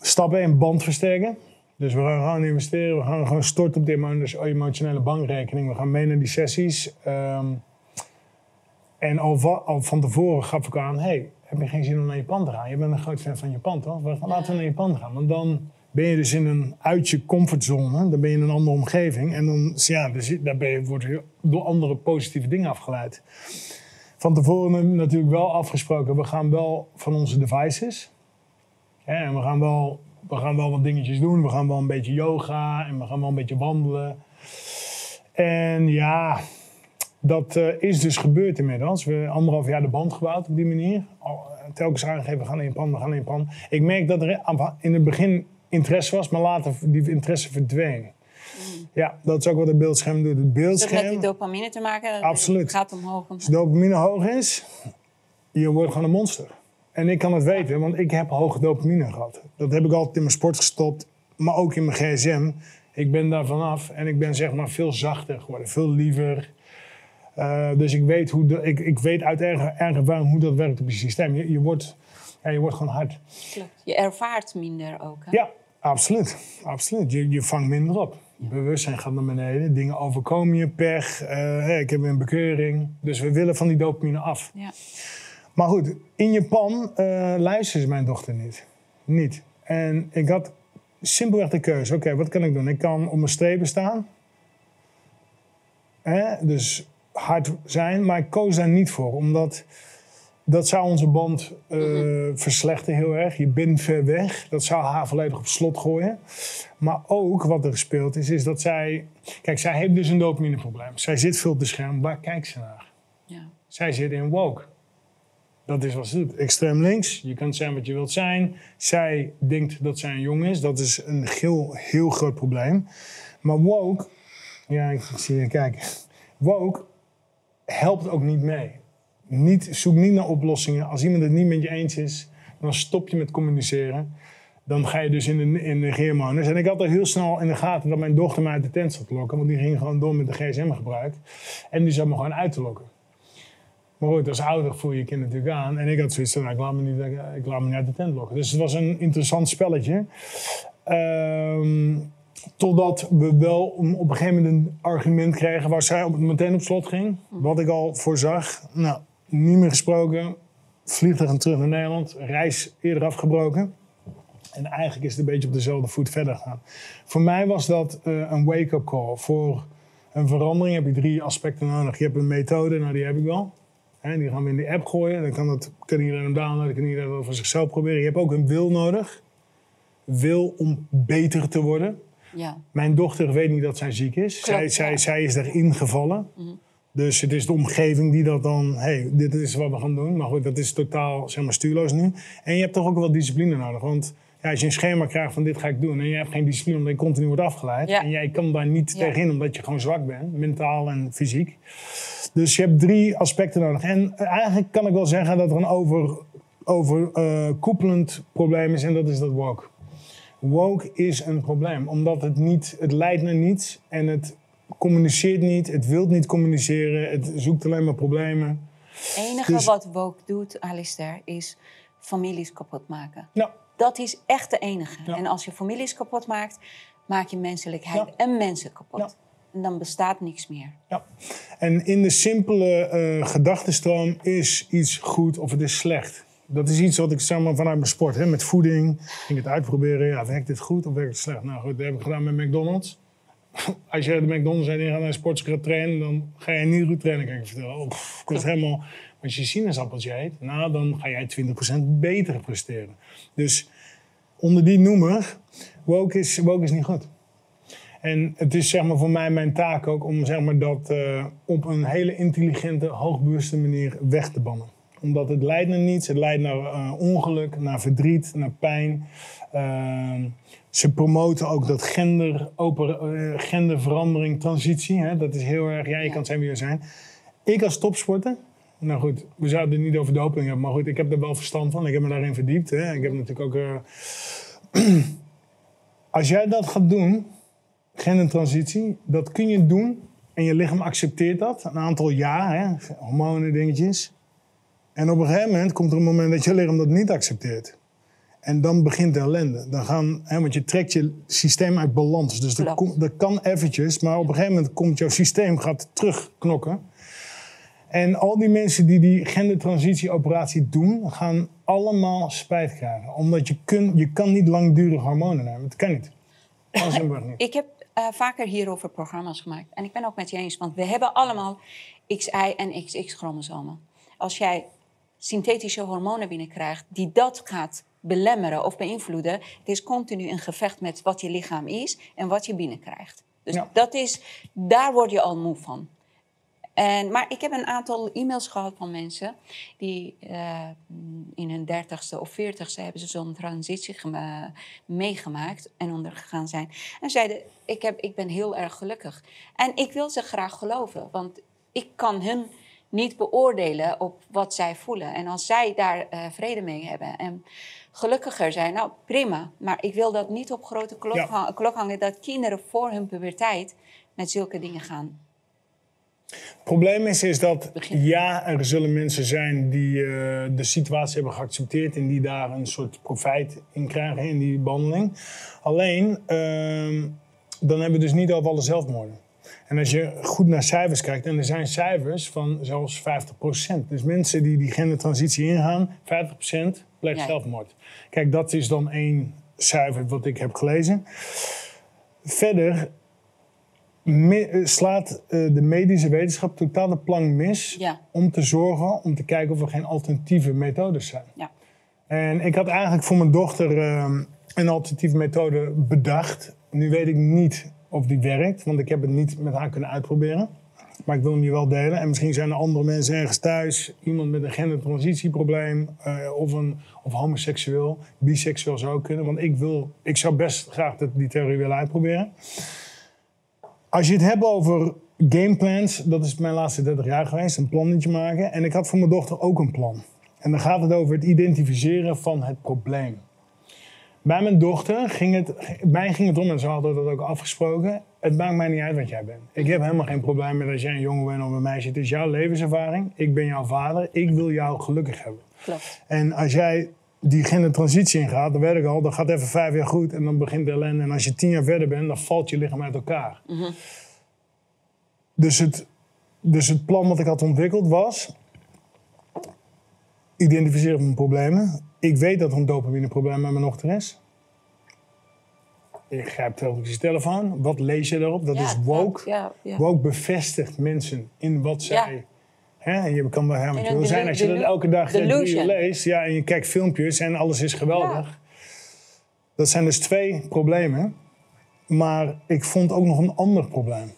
Stap 1, band versterken. Dus we gaan gewoon investeren, we gaan gewoon storten op emo- dus emotionele bankrekening. We gaan mee naar die sessies. Ehm, en al, va- al van tevoren gaf ik aan, hey, heb je geen zin om naar Japan te gaan? Je bent een groot fan van Japan, toch? We Laten we naar Japan gaan. Want dan ben je dus in een uit je comfortzone. Dan ben je in een andere omgeving. En dan, ja, dus daar ben je, wordt je door andere positieve dingen afgeleid. Van tevoren natuurlijk wel afgesproken, we gaan wel van onze devices. Hè, en we gaan, wel, we gaan wel wat dingetjes doen. We gaan wel een beetje yoga en we gaan wel een beetje wandelen. En ja, dat eh, is dus gebeurd inmiddels. We hebben anderhalf jaar de band gebouwd op die manier. Eh, telkens aangegeven, we gaan naar Japan, we gaan naar Japan. Ik merk dat er aanva- in het begin interesse was, maar later die interesse verdween. Ja, dat is ook wat het beeldscherm doet. Het Dus dat met beeldscherm, die dopamine te maken? Absoluut. Het gaat omhoog. als dopamine hoog is, je wordt gewoon een monster. En ik kan het weten, want ik heb hoge dopamine gehad. Dat heb ik altijd in mijn sport gestopt, maar ook in mijn gsm. Ik ben daar vanaf en ik ben zeg maar veel zachter geworden, veel liever. Eh, dus ik weet, hoe de, ik, ik weet uit eigen eigen ervaring hoe dat werkt op je systeem. Je, je, wordt, ja, je wordt gewoon hard. Klopt. Je ervaart minder ook. Hè? Ja, absoluut. absoluut. Je, je vangt minder op. Je bewustzijn gaat naar beneden. Dingen overkomen je, pech. eh, hey, ik heb een bekeuring. Dus we willen van die dopamine af. Ja. Maar goed, in Japan eh luisterde ze mijn dochter niet. Niet. En ik had simpelweg de keuze. Oké, wat kan ik doen? Ik kan op mijn strepen staan. Hè? Dus hard zijn. Maar ik koos daar niet voor. Omdat dat zou onze band eh, verslechteren heel erg. Je bent ver weg. Dat zou haar volledig op slot gooien. Maar ook wat er gespeeld is, is dat zij... Kijk, zij heeft dus een dopamineprobleem. Zij zit veel op de scherm. Waar kijkt ze naar? Ja. Zij zit in woke. Dat is wat ze doet. Extreem links. Je kunt zijn wat je wilt zijn. Zij denkt dat zij een jongen is. Dat is een heel, heel groot probleem. Maar woke... Ja, ik zie je kijken. Woke helpt ook niet mee. Niet, zoek niet naar oplossingen. Als iemand het niet met je eens is, dan stop je met communiceren. Dan ga je dus in de, in de. En ik had er heel snel in de gaten dat mijn dochter mij uit de tent zat te lokken. Want die ging gewoon door met de gsm-gebruik. En die zat me gewoon uit te lokken. Maar goed, als ouder voel je je kind natuurlijk aan. En ik had zoiets van, nou, ik, laat me niet, ik laat me niet uit de tent. Dus het was een interessant spelletje. Ehm, totdat we wel op een gegeven moment een argument kregen waar zij op, meteen op slot ging. Wat ik al voorzag. Nou, niet meer gesproken. Vliegtuig en terug naar Nederland. Reis eerder afgebroken. En eigenlijk is het een beetje op dezelfde voet verder gegaan. Voor mij was dat eh, een wake-up call. Voor een verandering heb je drie aspecten nodig. Je hebt een methode, nou die heb ik wel. Hè, die gaan we in de app gooien. Dan kan, dat, kan iedereen hem downloaden, kan iedereen dat voor zichzelf proberen. Je hebt ook een wil nodig. Wil om beter te worden. Ja. Mijn dochter weet niet dat zij ziek is. Klopt, zij, zij, ja. zij is erin gevallen. Dus het is de omgeving die dat dan... hey, dit is wat we gaan doen. Maar goed, dat is totaal zeg maar, stuurloos nu. En je hebt toch ook wel discipline nodig. Want ja, als je een schema krijgt van dit ga ik doen... en je hebt geen discipline omdat je continu wordt afgeleid... Ja. en jij kan daar niet Ja. tegenin omdat je gewoon zwak bent. Mentaal en fysiek. Dus je hebt drie aspecten nodig. En eigenlijk kan ik wel zeggen dat er een over, overkoepelend probleem is... en dat is dat woke. Woke is een probleem, omdat het niet, het leidt naar niets en het communiceert niet, het wil niet communiceren, het zoekt alleen maar problemen. Het enige Dus- wat woke doet, Alistair, is families kapot maken. Nou, Dat is echt de enige. Ja. En als je families kapot maakt, maak je menselijkheid Ja. en mensen kapot. Ja. En dan bestaat niks meer. ja. En in de simpele eh gedachtenstroom is iets goed of het is slecht. Dat is iets wat ik zeg maar vanuit mijn sport, hè, met voeding, ging het uitproberen. Ja, werkt dit goed of werkt het slecht? Nou goed, dat heb ik gedaan met McDonald's. Als je de McDonald's en je gaat naar een trainen, dan ga je niet goed trainen, kan ik vertellen. Oh, ik was helemaal... Als je sinaasappeltje eet, nou, dan ga jij 20% beter presteren. Dus onder die noemer, woke is, woke is niet goed. En het is zeg maar voor mij mijn taak ook om zeg maar, dat eh, op een hele intelligente, hoogbewuste manier weg te bannen. Omdat het leidt naar niets, het leidt naar eh, ongeluk, naar verdriet, naar pijn. Ehm, ze promoten ook dat gender, open, eh, genderverandering, transitie. Hè? Dat is heel erg, ja, je kan zijn wie je zijn. Ik als topsporter Nou goed, we zouden het niet over doping hebben, maar goed, ik heb er wel verstand van. Ik heb me daarin verdiept. Hè. Ik heb natuurlijk ook. eh, Als jij dat gaat doen, gendertransitie, dat kun je doen en je lichaam accepteert dat een aantal jaar, hè, hormonen, dingetjes. En op een gegeven moment komt er een moment dat je lichaam dat niet accepteert. En dan begint de ellende. Dan gaan, hè, want je trekt je systeem uit balans. Dus dat, dat kan eventjes, maar op een gegeven moment komt jouw systeem gaat terugknokken. En al die mensen die die gendertransitieoperatie doen, gaan allemaal spijt krijgen. Omdat je, kun, je kan niet langdurig hormonen nemen. Het kan niet. Niet. Ik heb eh, vaker hierover programma's gemaakt. En ik ben ook met je eens, want we hebben allemaal XY en XX-chromosomen. Als jij synthetische hormonen binnenkrijgt die dat gaat belemmeren of beïnvloeden, het is continu een gevecht met wat je lichaam is en wat je binnenkrijgt. Dus Ja. dat is, daar word je al moe van. En, maar ik heb een aantal e-mails gehad van mensen die eh, in hun dertigste of veertigste hebben ze zo'n transitie gema- meegemaakt en ondergegaan zijn. En zeiden, ik, heb, ik ben heel erg gelukkig. En ik wil ze graag geloven, want ik kan hun niet beoordelen op wat zij voelen. En als zij daar eh, vrede mee hebben en gelukkiger zijn, nou prima. Maar ik wil dat niet op grote klok, Ja. ha- klok hangen dat kinderen voor hun puberteit met zulke dingen gaan. Het probleem is, is dat ja, er zullen mensen zijn die eh, de situatie hebben geaccepteerd en die daar een soort profijt in krijgen in die behandeling. Alleen, ehm, dan hebben we dus niet over alle zelfmoorden. En als je goed naar cijfers kijkt, en er zijn cijfers van zelfs 50%. Dus mensen die die gendertransitie ingaan, 50% pleegt Ja. zelfmoord. Kijk, dat is dan één cijfer wat ik heb gelezen. Verder me- eh, slaat eh, de medische wetenschap totaal de plank mis Ja. om te zorgen, om te kijken of er geen alternatieve methodes zijn. Ja. En ik had eigenlijk voor mijn dochter ehm, een alternatieve methode bedacht. Nu weet ik niet of die werkt, want ik heb het niet met haar kunnen uitproberen. Maar ik wil hem je wel delen. En misschien zijn er andere mensen ergens thuis, iemand met een gendertransitieprobleem, eh, of, een, of homoseksueel, biseksueel zou ook kunnen. Want ik, wil, ik zou best graag dat, die theorie willen uitproberen. Als je het hebt over gameplans, dat is mijn laatste 30 jaar geweest, een plannetje maken. En ik had voor mijn dochter ook een plan. En dan gaat het over het identificeren van het probleem. Bij mijn dochter ging het, mij ging het om, en zo hadden we dat ook afgesproken. Het maakt mij niet uit wat jij bent. Ik heb helemaal geen probleem met als jij een jongen bent of een meisje. Het is jouw levenservaring. Ik ben jouw vader. Ik wil jou gelukkig hebben. Klopt. En als jij die gendertransitie ingaat, dan weet ik al, dat gaat even vijf jaar goed en dan begint de ellende. En als je tien jaar verder bent, dan valt je lichaam uit elkaar. dus, het, dus het plan wat ik had ontwikkeld was, identificeren van mijn problemen. Ik weet dat er een dopamineprobleem met mijn dochter is. Ik grijp telkens je telefoon. Wat lees je daarop? Dat Ja, is woke. Ja, ja. Woke bevestigt mensen in wat zij. Hè, en je kan wel helemaal In een wil zijn als je dat elke dag drie delusion. leest. Ja, en je kijkt filmpjes en alles is geweldig. Dat zijn dus twee problemen. Maar ik vond ook nog een ander probleem.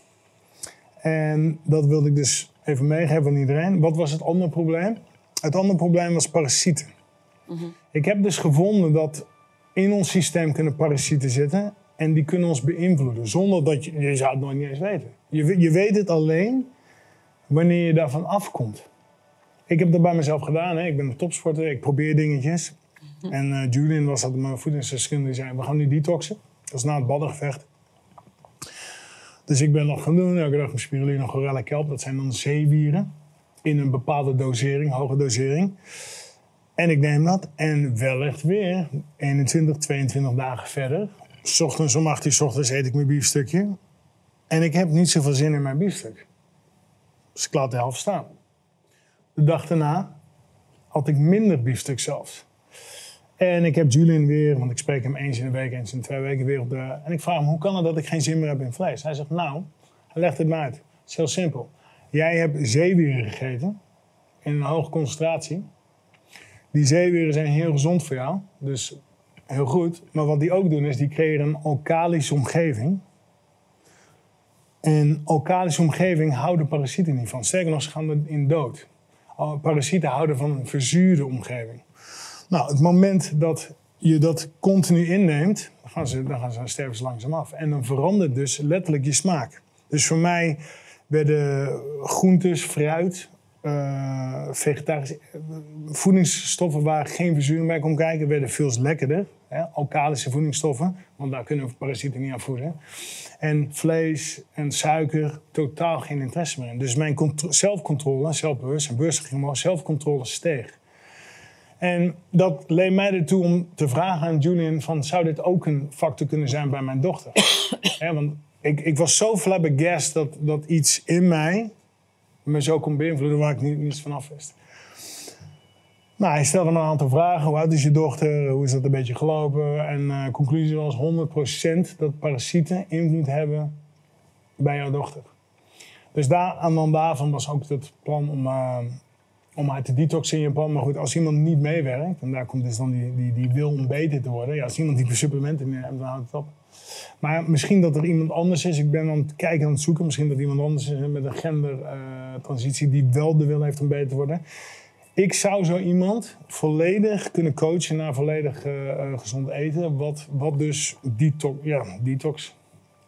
En dat wilde ik dus even meegeven aan iedereen. Wat was het andere probleem? Het andere probleem was parasieten. Ik heb dus gevonden dat in ons systeem kunnen parasieten zitten. En die kunnen ons beïnvloeden. Zonder dat je... Je zou het nooit niet eens weten. Je, je weet het alleen wanneer je daarvan afkomt. Ik heb dat bij mezelf gedaan. Hè. Ik ben een topsporter. Ik probeer dingetjes. En eh, Julian was dat mijn voedingsdeskundige. Die zei, we gaan nu detoxen. Dat is na het baddengevecht. Dus ik ben dat gaan doen. Elke dag mijn spirulina, chlorella, kelp. Dat zijn dan zeewieren. In een bepaalde dosering, hoge dosering. En ik neem dat. En wellicht weer 21, 22 dagen verder. 's ochtends om 8 uur 's ochtends eet ik mijn biefstukje. En ik heb niet zoveel zin in mijn biefstuk. Dus ik laat de helft staan. De dag daarna had ik minder biefstuk zelfs. En ik heb Julian weer, want ik spreek hem eens in de week, eens in twee weken weer op de... En ik vraag hem, hoe kan het dat ik geen zin meer heb in vlees? Hij zegt, nou, hij legt het me uit. Het is heel simpel. Jij hebt zeewieren gegeten in een hoge concentratie. Die zeewieren zijn heel gezond voor jou, dus heel goed. Maar wat die ook doen, is die creëren een alkalische omgeving. En alkalische omgeving houden parasieten niet van. Sterker nog, ze gaan erin dood. Parasieten houden van een verzuurde omgeving. Nou, het moment dat je dat continu inneemt, dan gaan ze, dan gaan ze sterven ze langzaam af. En dan verandert dus letterlijk je smaak. Dus voor mij werden groentes, fruit eh, vegetarische eh, voedingsstoffen waar geen verzuring bij kon kijken, werden veel lekkerder. Hè? Alkalische voedingsstoffen, want daar kunnen parasieten niet aan voeden. En vlees en suiker, totaal geen interesse meer in. Dus mijn contro- zelfcontrole, zelfbewustzijn, beursvermogen, zelfcontrole steeg. En dat leed mij ertoe om te vragen aan Julian van, zou dit ook een factor kunnen zijn bij mijn dochter? Want ik, ik was zo flabbergast dat, dat iets in mij me zo kon beïnvloeden waar ik niet, niets van af wist. Nou, hij stelde me een aantal vragen. Hoe oud is je dochter? Hoe is dat een beetje gelopen? En eh conclusie was 100% dat parasieten invloed hebben bij jouw dochter. Dus daar, aan dan daarvan was ook het plan om, eh, om haar te detoxen in Japan. Maar goed, als iemand niet meewerkt, en daar komt dus dan die, die, die wil om beter te worden. Ja, als iemand die supplementen neemt, dan houdt het op. Maar misschien dat er iemand anders is. Ik ben aan het kijken aan het zoeken. Misschien dat iemand anders is met een gendertransitie die wel de wil heeft om beter te worden. Ik zou zo iemand volledig kunnen coachen naar volledig eh, eh, gezond eten. Wat, wat dus detox, ja, detox,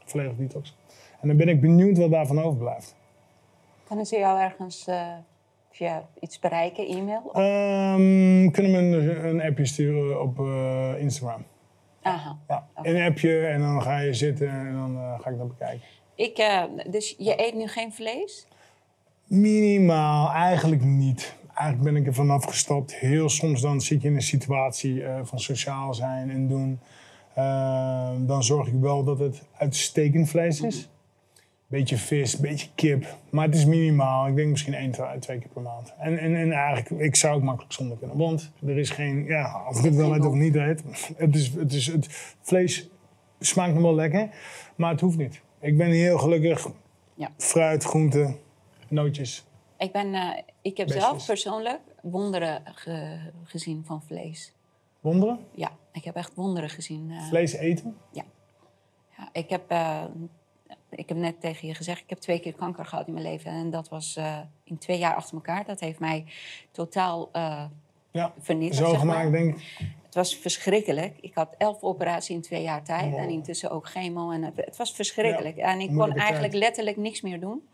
volledig detox. En dan ben ik benieuwd wat daarvan overblijft. Kunnen ze jou ergens eh, via iets bereiken, e-mail? Ehm, kunnen we een, een appje sturen op Instagram? Aha. Ja, een appje en dan ga je zitten en dan ga ik dat bekijken. Ik, dus je eet nu geen vlees? Minimaal, eigenlijk niet. Eigenlijk ben ik er vanaf gestapt. Heel soms dan zit je in een situatie eh, van sociaal zijn en doen. Eh, dan zorg ik wel dat het uitstekend vlees is. Beetje vis, beetje kip. Maar het is minimaal. Ik denk misschien één, twee, twee keer per maand. En, en, en eigenlijk, ik zou ook makkelijk zonder kunnen. Want er is geen, ja, of ik het wel weet of niet weet. Het, is, het, is, het vlees smaakt nog wel lekker, maar het hoeft niet. Ik ben heel gelukkig. Ja. Fruit, groenten, nootjes. Ik, ben, eh, ik heb zelf persoonlijk wonderen ge- gezien van vlees. Wonderen? Ja, ik heb echt wonderen gezien. eh. Vlees eten? Ja, ik, heb, eh, ik heb net tegen je gezegd, ik heb twee keer kanker gehad in mijn leven. En dat was in twee jaar achter elkaar. Dat heeft mij totaal Ja. vernietigd. Zo zeg gemaakt, maar. denk ik. Het was verschrikkelijk. Ik had elf operaties in twee jaar tijd. Wow. En intussen ook chemo. En het, het was verschrikkelijk. Ja, en ik kon eigenlijk tijd. letterlijk niks meer doen.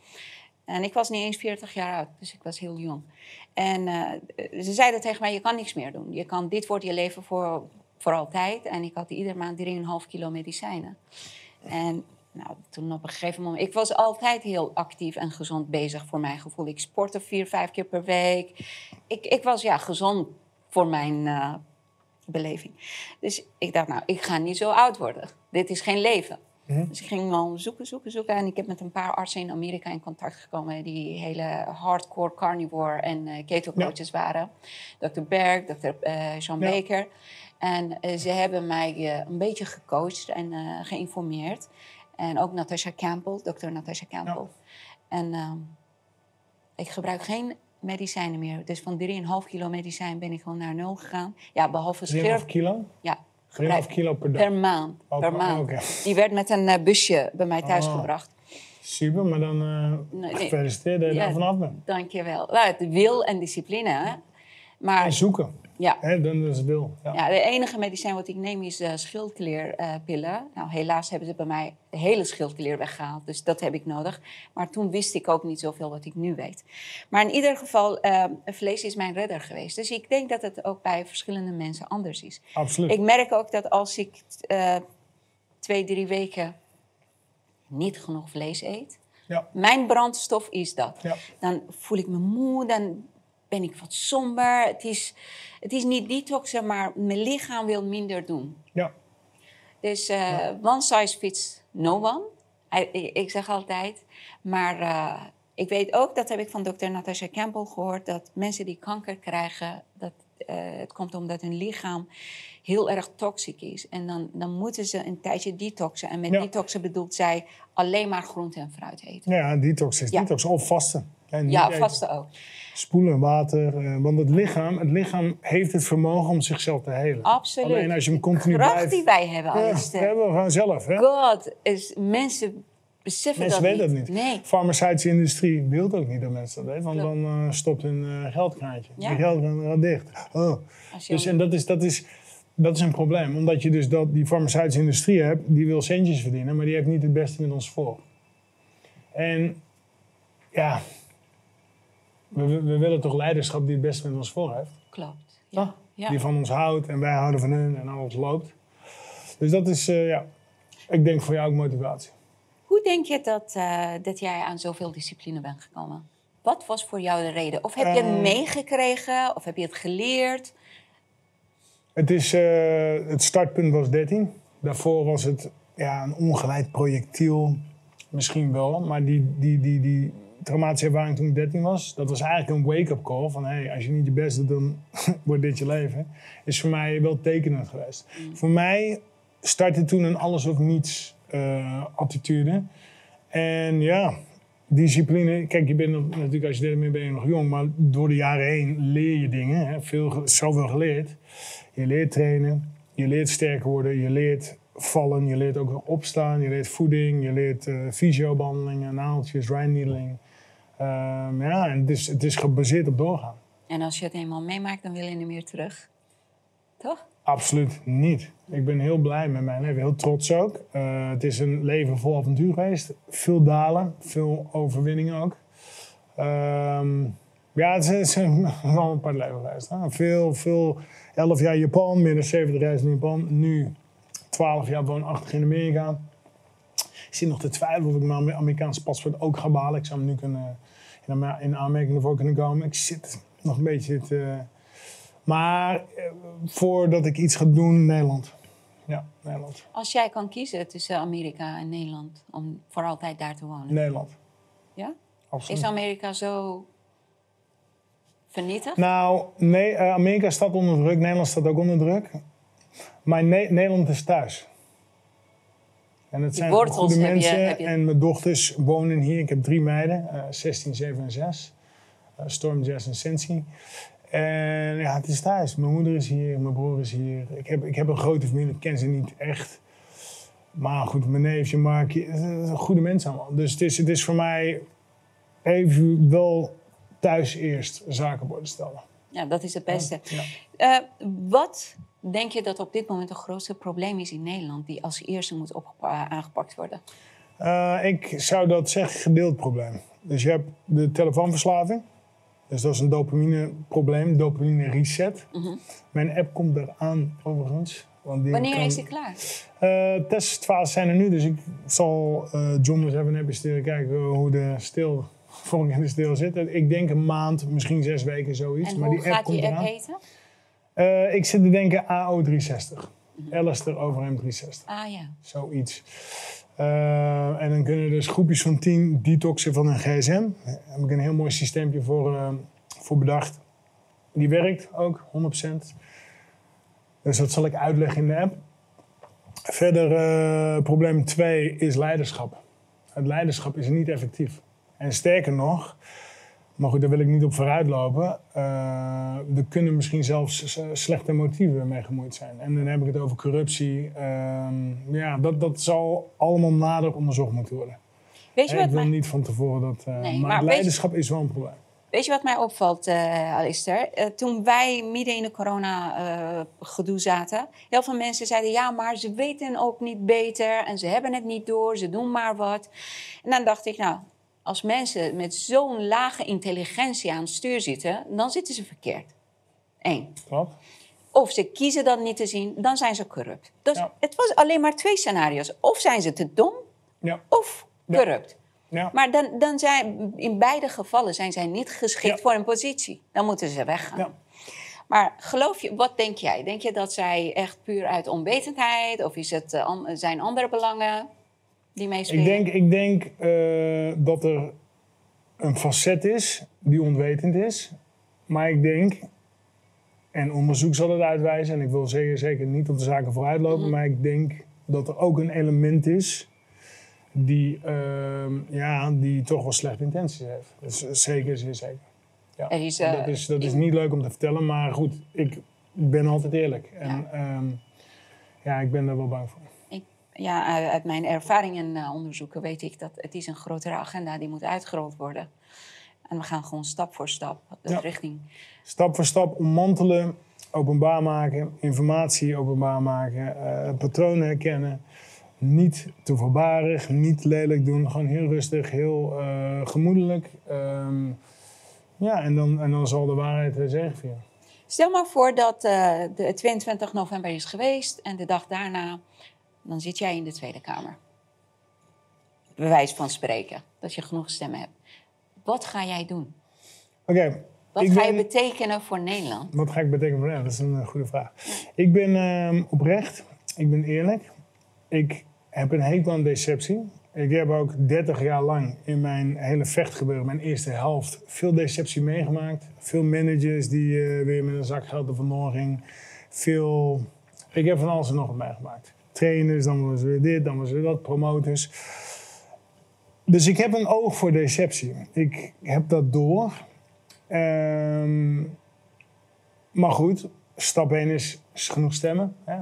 En ik was niet eens 40 jaar oud, dus ik was heel jong. En eh, ze zeiden tegen mij, je kan niks meer doen. Je kan, dit wordt je leven voor, voor altijd. En ik had iedere maand 3,5 kilo medicijnen. En nou, toen op een gegeven moment... Ik was altijd heel actief en gezond bezig voor mijn gevoel. Ik sportte vier, vijf keer per week. Ik, ik was ja, gezond voor mijn eh, beleving. Dus ik dacht, nou, ik ga niet zo oud worden. Dit is geen leven. Dus ik ging wel zoeken, zoeken, zoeken. En ik heb met een paar artsen in Amerika in contact gekomen... die hele hardcore carnivore en eh keto coaches waren. Dr. Berg, Dr. eh, Sean Ja. Baker. En eh, ze hebben mij eh, een beetje gecoacht en eh, geïnformeerd. En ook Natasha Campbell, Dr. Natasha Campbell. En ehm, ik gebruik geen medicijnen meer. Dus van 3,5 kilo medicijn ben ik gewoon naar nul gegaan. Ja, behalve 3,5 schurf. kilo? 3,5 Ja, gebruik kilo per dag. per maand. Oh, per per- maand. Die werd met een eh, busje bij mij thuis Oh. gebracht. Super, maar dan nee. gefeliciteerd dat je Ja. daar vanaf bent. Dankjewel. Nou, het wil en discipline. Hè? Maar En zoeken. ja, Hè, dan is het wil. Ja. ja, de enige medicijn wat ik neem is uh, schildklierpillen. nou, helaas hebben ze bij mij de hele schildklier weggehaald. Dus dat heb ik nodig. Maar toen wist ik ook niet zoveel wat ik nu weet. Maar in ieder geval, eh, vlees is mijn redder geweest. Dus ik denk dat het ook bij verschillende mensen anders is. Absoluut. Ik merk ook dat als ik eh, twee, drie weken niet genoeg vlees eet... Ja. Mijn brandstof is dat. Ja. Dan voel ik me moe, dan ben ik wat somber. Het is, het is niet detoxen, maar mijn lichaam wil minder doen. ja. Dus eh, one size fits no one. I- Ik, zeg altijd. Maar eh, ik weet ook, dat heb ik van dokter Natasha Campbell gehoord... dat mensen die kanker krijgen, dat, eh, het komt omdat hun lichaam heel erg toxisch is. En dan, dan moeten ze een tijdje detoxen. En met Ja. detoxen bedoelt zij alleen maar groente en fruit eten. Ja, detox is Ja. detox. Of vasten. En Ja, vasten ook. Spoelen, water. eh, want het lichaam, het lichaam heeft het vermogen om zichzelf te helen. Absoluut. Alleen als je hem continu Kracht blijft... die wij hebben, Ja, alles. dat hebben we gewoon zelf. Hè? God, is, mensen beseffen Mensen dat weten niet. dat niet. Nee. farmaceutische industrie wil ook niet dat mensen dat weten. Want Klopt. dan eh, stopt hun eh, geldkraantje. Ja. Die geldkraan gaat dicht. Oh. Dus, en dat is, dat, is, dat is een probleem. Omdat je dus dat, die farmaceutische industrie hebt, die wil centjes verdienen, maar die heeft niet het beste met ons voor. En ja, we, we willen toch leiderschap die het beste met ons voor heeft. Klopt. Toch? Ja. Die van ons houdt en wij houden van hun en alles loopt. Dus dat is, eh, ja, ik denk voor jou ook motivatie. Hoe denk je dat, eh, dat jij aan zoveel discipline bent gekomen? Wat was voor jou de reden? Of heb je het Eh. meegekregen? Of heb je het geleerd? Het, is, eh, het startpunt was 13. Daarvoor was het ja, een ongeleid projectiel. Misschien wel. Maar die, die, die, die traumatische ervaring toen ik 13 was, dat was eigenlijk een wake-up call. Van hey, als je niet je best doet, dan wordt dit je leven. Is voor mij wel tekenend geweest. Voor mij startte toen een alles of niets eh, attitude. En ja, discipline. Kijk, je bent natuurlijk als je 13 bent, ben je nog jong. Maar door de jaren heen leer je dingen. Hè. Veel, zoveel geleerd. Je leert trainen, je leert sterker worden, je leert vallen, je leert ook weer opstaan, je leert voeding, je leert eh fysiobehandelingen, naaltjes, needling. Ehm ja, en het is, het is gebaseerd op doorgaan. En als je het eenmaal meemaakt, dan wil je niet meer terug. Toch? Absoluut niet. Ik ben heel blij met mijn leven, heel trots ook. Eh, het is een leven vol avontuur geweest. Veel dalen, veel overwinningen ook. Ehm, ja, het is, het is een, wel een apart leven geweest. Hè? Veel, veel, 11 jaar Japan, meer dan 70 reizen in Japan. Nu 12 jaar woonachtig in Amerika. Ik zit nog te twijfelen of ik mijn Amerikaanse paspoort ook ga behalen. Ik zou hem nu kunnen, in, aanmerking ervoor kunnen komen. Ik zit nog een beetje te... Maar eh, voordat ik iets ga doen, Nederland. Ja, Nederland. Als jij kan kiezen tussen Amerika en Nederland, om voor altijd daar te wonen. Nederland, Ja? absoluut. Is Amerika zo vernietigd? Nou, nee, eh, Amerika staat onder druk, Nederland staat ook onder druk. Maar Ne- Nederland is thuis. En het zijn wortels goede je- mensen. je- En mijn dochters wonen hier. Ik heb drie meiden, eh 16, 7 en 6. Eh, Storm, Jess en Sensi. En ja, het is thuis. Mijn moeder is hier, mijn broer is hier. Ik heb, ik heb een grote familie, ik ken ze niet echt. Maar goed, mijn neefje, zijn goede mensen allemaal. Dus het is, het is voor mij even wel thuis eerst zaken op orde stellen. Ja, dat is het beste. Ja. Eh, wat denk je dat op dit moment het grootste probleem is in Nederland, die als eerste moet opgepa- aangepakt worden? Eh, ik zou dat zeggen gedeeld probleem. Dus je hebt de telefoonverslaving. Dus dat is een dopamine-probleem, dopamine reset. Mijn app komt eraan overigens. Want die Mhm. Wanneer kan- is die klaar? Eh, testfases zijn er nu, dus ik zal eh John eens even sturen kijken hoe de stil, vorm in de stil zit. Ik denk een maand, misschien zes weken zoiets. En maar hoe die app gaat komt die app eraan. heten? Eh, ik zit te denken AO360. Alistair over M360. Ah ja. Zoiets. Eh, en dan kunnen dus groepjes van 10 detoxen van een gsm. Daar heb ik een heel mooi systeempje voor, eh, voor bedacht. Die werkt ook, 100%. Dus dat zal ik uitleggen in de app. Verder, eh, probleem 2 is leiderschap. Het leiderschap is niet effectief. En sterker nog, maar goed, daar wil ik niet op vooruitlopen. eh er kunnen misschien zelfs s- slechte motieven mee gemoeid zijn. En dan heb ik het over corruptie. Ehm, ja, dat, dat zal allemaal nader onderzocht moeten worden. Weet je, ik wat wil mij, niet van tevoren dat. eh, Nee, maar, je- leiderschap is wel een probleem. weet je wat mij opvalt, eh Alistair? Eh, toen wij midden in de corona-gedoe zaten, heel veel mensen zeiden: ja, maar ze weten ook niet beter en ze hebben het niet door, ze doen maar wat. En dan dacht ik, nou, als mensen met zo'n lage intelligentie aan het stuur zitten, dan zitten ze verkeerd. Eén. Klopt? Of ze kiezen dat niet te zien, dan zijn ze corrupt. Dus Ja. het was alleen maar twee scenario's. Of zijn ze te dom, Ja. of corrupt. ja. Maar dan, dan zijn, in beide gevallen zijn zij niet geschikt voor een positie. Dan moeten ze weggaan. Ja. Maar geloof je, wat denk jij? Denk je dat zij echt puur uit onwetendheid... of is het, eh, zijn andere belangen die meespelen? Ik denk, ik denk eh, dat er een facet is die onwetend is. Maar ik denk, en onderzoek zal het uitwijzen, en ik wil zeker, zeker niet op de zaken vooruitlopen, Mhm. maar ik denk dat er ook een element is die, ehm, ja, die toch wel slechte intenties heeft. Dus zeker, zeer zeker. Ja. Is, eh, dat is, dat is niet leuk om te vertellen, maar goed, ik ben altijd eerlijk. En ja, ja ik ben daar wel bang voor. Ja, uit, uit mijn ervaring en eh, onderzoeken weet ik dat het is een grotere agenda die moet uitgerold worden. En we gaan gewoon stap voor stap de Ja. richting. Stap voor stap ommantelen, openbaar maken, informatie openbaar maken, eh, patronen herkennen. Niet te voorbarig, niet lelijk doen, gewoon heel rustig, heel eh, gemoedelijk. Ehm, Ja, en dan, en dan zal de waarheid uh, zegevieren. Stel maar voor dat uh, de 22 november is geweest en de dag daarna, dan zit jij in de Tweede Kamer. Bewijs van spreken, dat je genoeg stemmen hebt. Wat ga jij doen? Oké. Okay, wat ga je betekenen voor Nederland? Wat ga ik betekenen voor Nederland? Dat is een goede vraag. Ik ben uh, oprecht, ik ben eerlijk. Ik heb een hekel aan deceptie. Ik heb ook 30 jaar lang in mijn hele vechtgebeuren, mijn eerste helft, veel deceptie meegemaakt. Veel managers die uh, weer met een zak geld er vandoor ging. Veel... Ik heb van alles en nog wat meegemaakt. Trainers, dan was weer dit, dan was weer dat, promotors. Dus ik heb een oog voor deceptie. Ik heb dat door. Um, maar goed, stap 1 is, genoeg stemmen. Hè?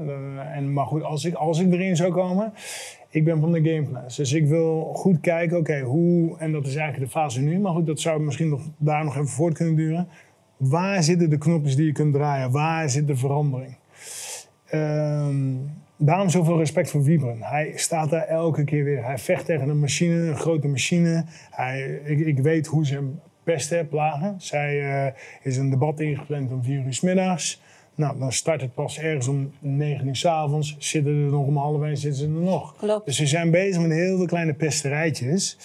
En, maar goed, als ik, als ik erin zou komen, ik ben van de gameplan. Dus ik wil goed kijken, oké, hoe, en dat is eigenlijk de fase nu, maar goed, dat zou misschien nog, daar nog even voort kunnen duren. Waar zitten de knopjes die je kunt draaien? Waar zit de verandering? Um, daarom zoveel respect voor Wiebren. Hij staat daar elke keer weer. Hij vecht tegen een machine, een grote machine. Hij, ik, ik weet hoe ze hem pesten, plagen. Zij uh, is een debat ingepland om vier uur s middags. Nou, dan start het pas ergens om 9 uur s avonds. Zitten er nog om half één, zitten ze er nog. Klopt. Dus ze zijn bezig met heel veel kleine pesterijtjes.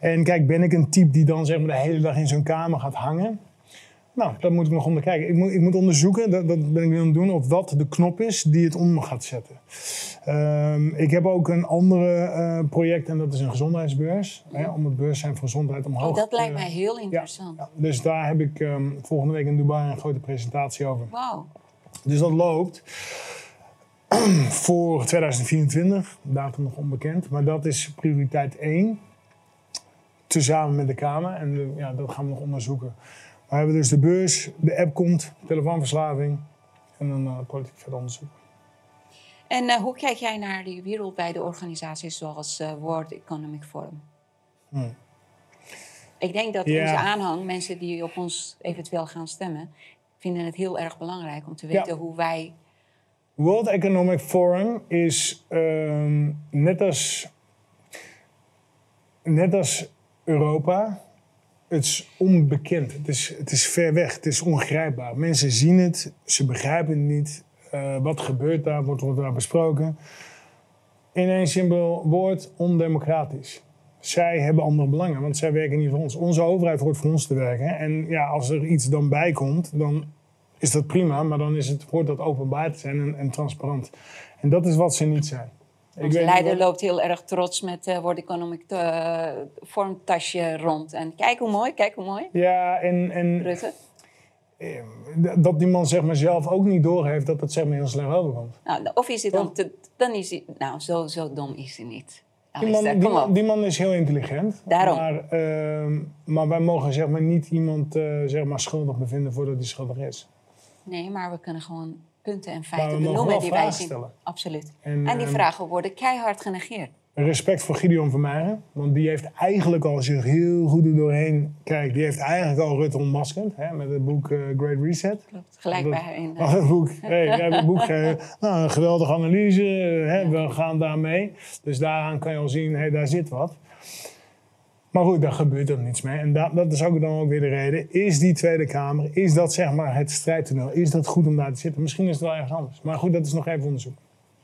En kijk, ben ik een type die dan zeg maar de hele dag in zo'n kamer gaat hangen? Nou, dat moet ik nog onderkijken. Ik moet, ik moet onderzoeken, dat, dat ben ik nu aan het doen, of wat de knop is die het om gaat zetten. Um, ik heb ook een andere uh, project en dat is een gezondheidsbeurs. Hè, om het bewustzijn voor gezondheid omhoog te... Oh, dat lijkt mij heel interessant. Ja, ja. Dus daar heb ik um, volgende week in Dubai een grote presentatie over. Wauw. Dus dat loopt voor 2024, datum nog onbekend. Maar dat is prioriteit 1, tezamen met de Kamer. En de, ja, dat gaan we nog onderzoeken. We hebben dus de beurs, de app komt, telefoonverslaving en dan uh, politiek verder onderzoek. En uh, hoe kijk jij naar die wereldwijde organisaties zoals uh, World Economic Forum? Hmm. Ik denk dat ja. onze aanhang, mensen die op ons eventueel gaan stemmen, vinden het heel erg belangrijk om te weten ja. hoe wij. World Economic Forum is um, net, als, net als Europa het is onbekend. Het is, het is ver weg. Het is ongrijpbaar. Mensen zien het, ze begrijpen het niet. Uh, wat gebeurt daar? Wordt er daar besproken? In één simpel woord, ondemocratisch. Zij hebben andere belangen, want zij werken niet voor ons. Onze overheid hoort voor ons te werken. En ja, als er iets dan bij komt, dan is dat prima. Maar dan is het, hoort dat openbaar te zijn en, en transparant. En dat is wat ze niet zijn. Onze leider loopt heel erg trots met uh, World Economic uh, vormtasje rond. En kijk hoe mooi, kijk hoe mooi. Ja, en... en Rutte. Eh, dat die man zeg maar zelf ook niet doorheeft dat het zeg maar heel slecht overkomt. Nou, of is hij dan te, dan is hij, nou zo, zo dom is hij niet. Die man, die, man, die man, is heel intelligent. Daarom. Maar, uh, maar wij mogen zeg maar niet iemand uh, zeg maar schuldig bevinden voordat hij schuldig is. Nee, maar we kunnen gewoon punten en feiten benoemen die wij zien. Stellen. Absoluut. En, en die um, vragen worden keihard genegeerd. Respect voor Gideon van Meijeren, want die heeft eigenlijk al, als je er heel goed er doorheen kijkt, die heeft eigenlijk al Rutte ontmaskerd hè, met het boek uh, Great Reset. Klopt, gelijk dat, bij haar in. Uh, het boek, hey, het boek uh, nou, een geweldige analyse, hè, ja. we gaan daarmee. Dus daaraan kan je al zien, hey, daar zit wat. Maar goed, daar gebeurt er niets mee. En dat, dat is ook dan ook weer de reden. Is die Tweede Kamer, is dat zeg maar het strijdtoneel? Is dat goed om daar te zitten? Misschien is het wel ergens anders. Maar goed, dat is nog even onderzoek.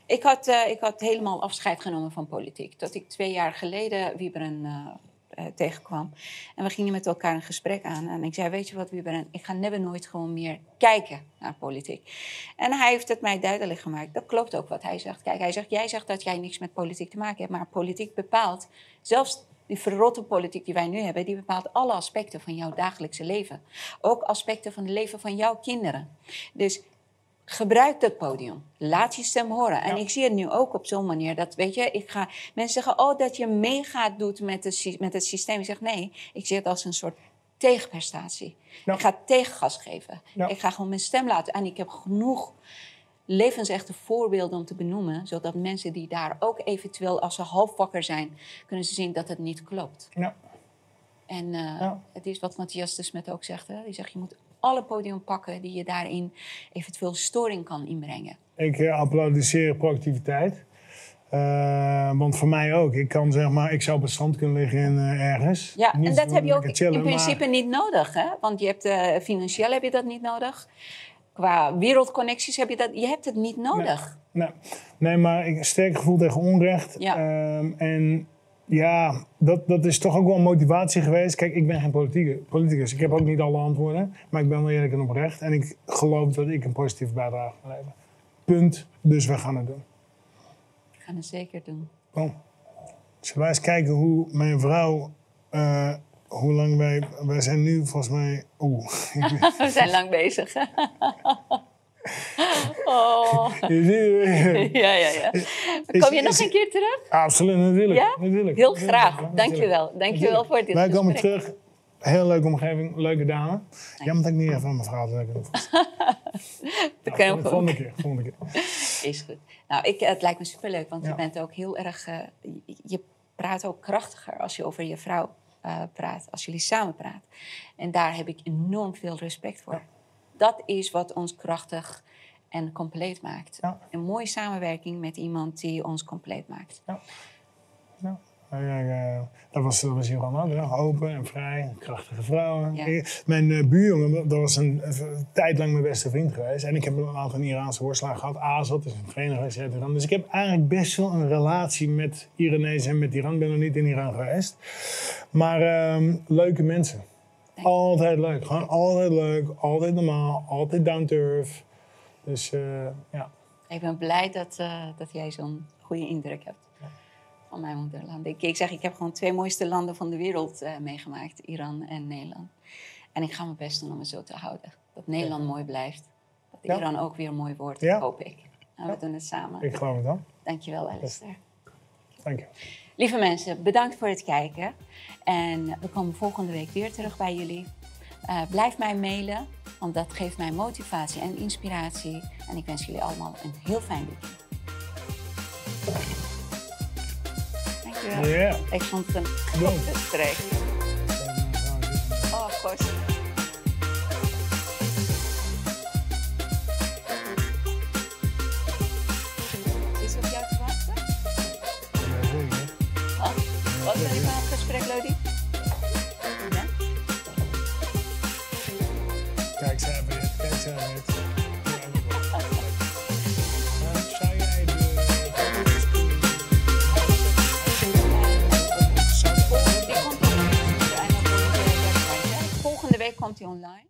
Ik had, uh, ik had helemaal afscheid genomen van politiek. Tot ik twee jaar geleden Wieberen uh, uh, tegenkwam. En we gingen met elkaar een gesprek aan. En ik zei, weet je wat Wieberen, ik ga never nooit gewoon meer kijken naar politiek. En hij heeft het mij duidelijk gemaakt. Dat klopt ook wat hij zegt. Kijk, hij zegt, jij zegt dat jij niks met politiek te maken hebt. Maar politiek bepaalt, zelfs die verrotte politiek die wij nu hebben, die bepaalt alle aspecten van jouw dagelijkse leven. Ook aspecten van het leven van jouw kinderen. Dus gebruik dat podium. Laat je stem horen. En ja. ik zie het nu ook op zo'n manier dat, weet je, ik ga, mensen zeggen, oh, dat je meegaat doet met, de, met het systeem. Ik zeg, nee, ik zie het als een soort tegenprestatie. Ja. Ik ga tegengas geven. Ja. Ik ga gewoon mijn stem laten. En ik heb genoeg levensechte voorbeelden om te benoemen, zodat mensen die daar ook eventueel, als ze half wakker zijn, kunnen ze zien dat het niet klopt. Ja. En uh, ja. het is wat Matthias de Smet ook zegt, hè? die zegt je moet alle podium pakken die je daarin eventueel storing kan inbrengen. Ik uh, applaudisseer proactiviteit. Eh, want voor mij ook. Ik kan zeg maar, ik zou op het strand kunnen liggen in, eh, ergens. Ja, Niet en dat heb je ook chillen, in maar- principe niet nodig, hè? Want je hebt, eh, financieel heb je dat niet nodig. Qua wereldconnecties heb je dat, je hebt het niet nodig. Nee, nee maar ik, een sterk gevoel tegen onrecht. Ja. Ehm, en ja, dat, dat is toch ook wel een motivatie geweest. Kijk, ik ben geen politicus. Ik heb ook niet alle antwoorden. Maar ik ben wel eerlijk en oprecht. En ik geloof dat ik een positieve bijdrage kan leveren. Punt. Dus we gaan het doen. We gaan het zeker doen. Kom. Zullen wij eens kijken hoe mijn vrouw... eh, hoe lang wij... Wij zijn nu volgens mij... Oeh. We zijn lang bezig. oh. Je ziet het. Ja, ja, ja. Kom je nog een keer terug? Absoluut, natuurlijk. Ja? natuurlijk. Heel graag. Dankjewel. Dankjewel voor dit Wij komen terug. Heel leuke omgeving, leuke dame. Jammer dat ik niet even aan mijn verhaal te kunnen Dat kan ook. Volgende keer, volgende keer. Is goed. Nou, ik, het lijkt me superleuk, want je bent ook heel erg... eh, je praat ook krachtiger als je over je vrouw eh, praat, als jullie samen praten. En daar heb ik enorm veel respect voor. Dat is wat ons krachtig en compleet maakt. Ja. Een mooie samenwerking met iemand die ons compleet maakt. Ja. Ja, eh, dat, was, dat was hier allemaal ook. Open en vrij, krachtige vrouwen. Ja. Ik- mijn eh, buurjongen, dat was een, een tijd lang mijn beste vriend geweest. En ik heb een aantal Iraanse worstelaar gehad. Azad is een vereniging uit Iran. Dus ik heb eigenlijk best wel een relatie met Iranezen en met Iran. Ik ben nog niet in Iran geweest. Maar ehm, leuke mensen. Altijd leuk. Gewoon altijd leuk. Altijd normaal. Altijd down to earth. Dus eh, ja. Ik ben blij dat, eh, dat jij zo'n goede indruk hebt van mijn moederland. Ik, ik zeg, ik heb gewoon twee mooiste landen van de wereld eh, meegemaakt. Iran en Nederland. En ik ga mijn best doen om het zo te houden. Dat Nederland mooi blijft. Dat Ja. Iran ook weer mooi wordt, Ja. hoop ik. En we doen het samen. Ik geloof het dan. Dankjewel, Alistair. Dank je. Lieve mensen, bedankt voor het kijken. En we komen volgende week weer terug bij jullie. Eh, blijf mij mailen, want dat geeft mij motivatie en inspiratie. En ik wens jullie allemaal een heel fijn weekend. Ja. Ik vond het een goed gesprek. Oh, god. Is op jou te wachten? Oh, wat ben ik aan het gesprek, Lodi? Ja? Kijk, ze hebben het. Kijk, ze hebben het. Hij online.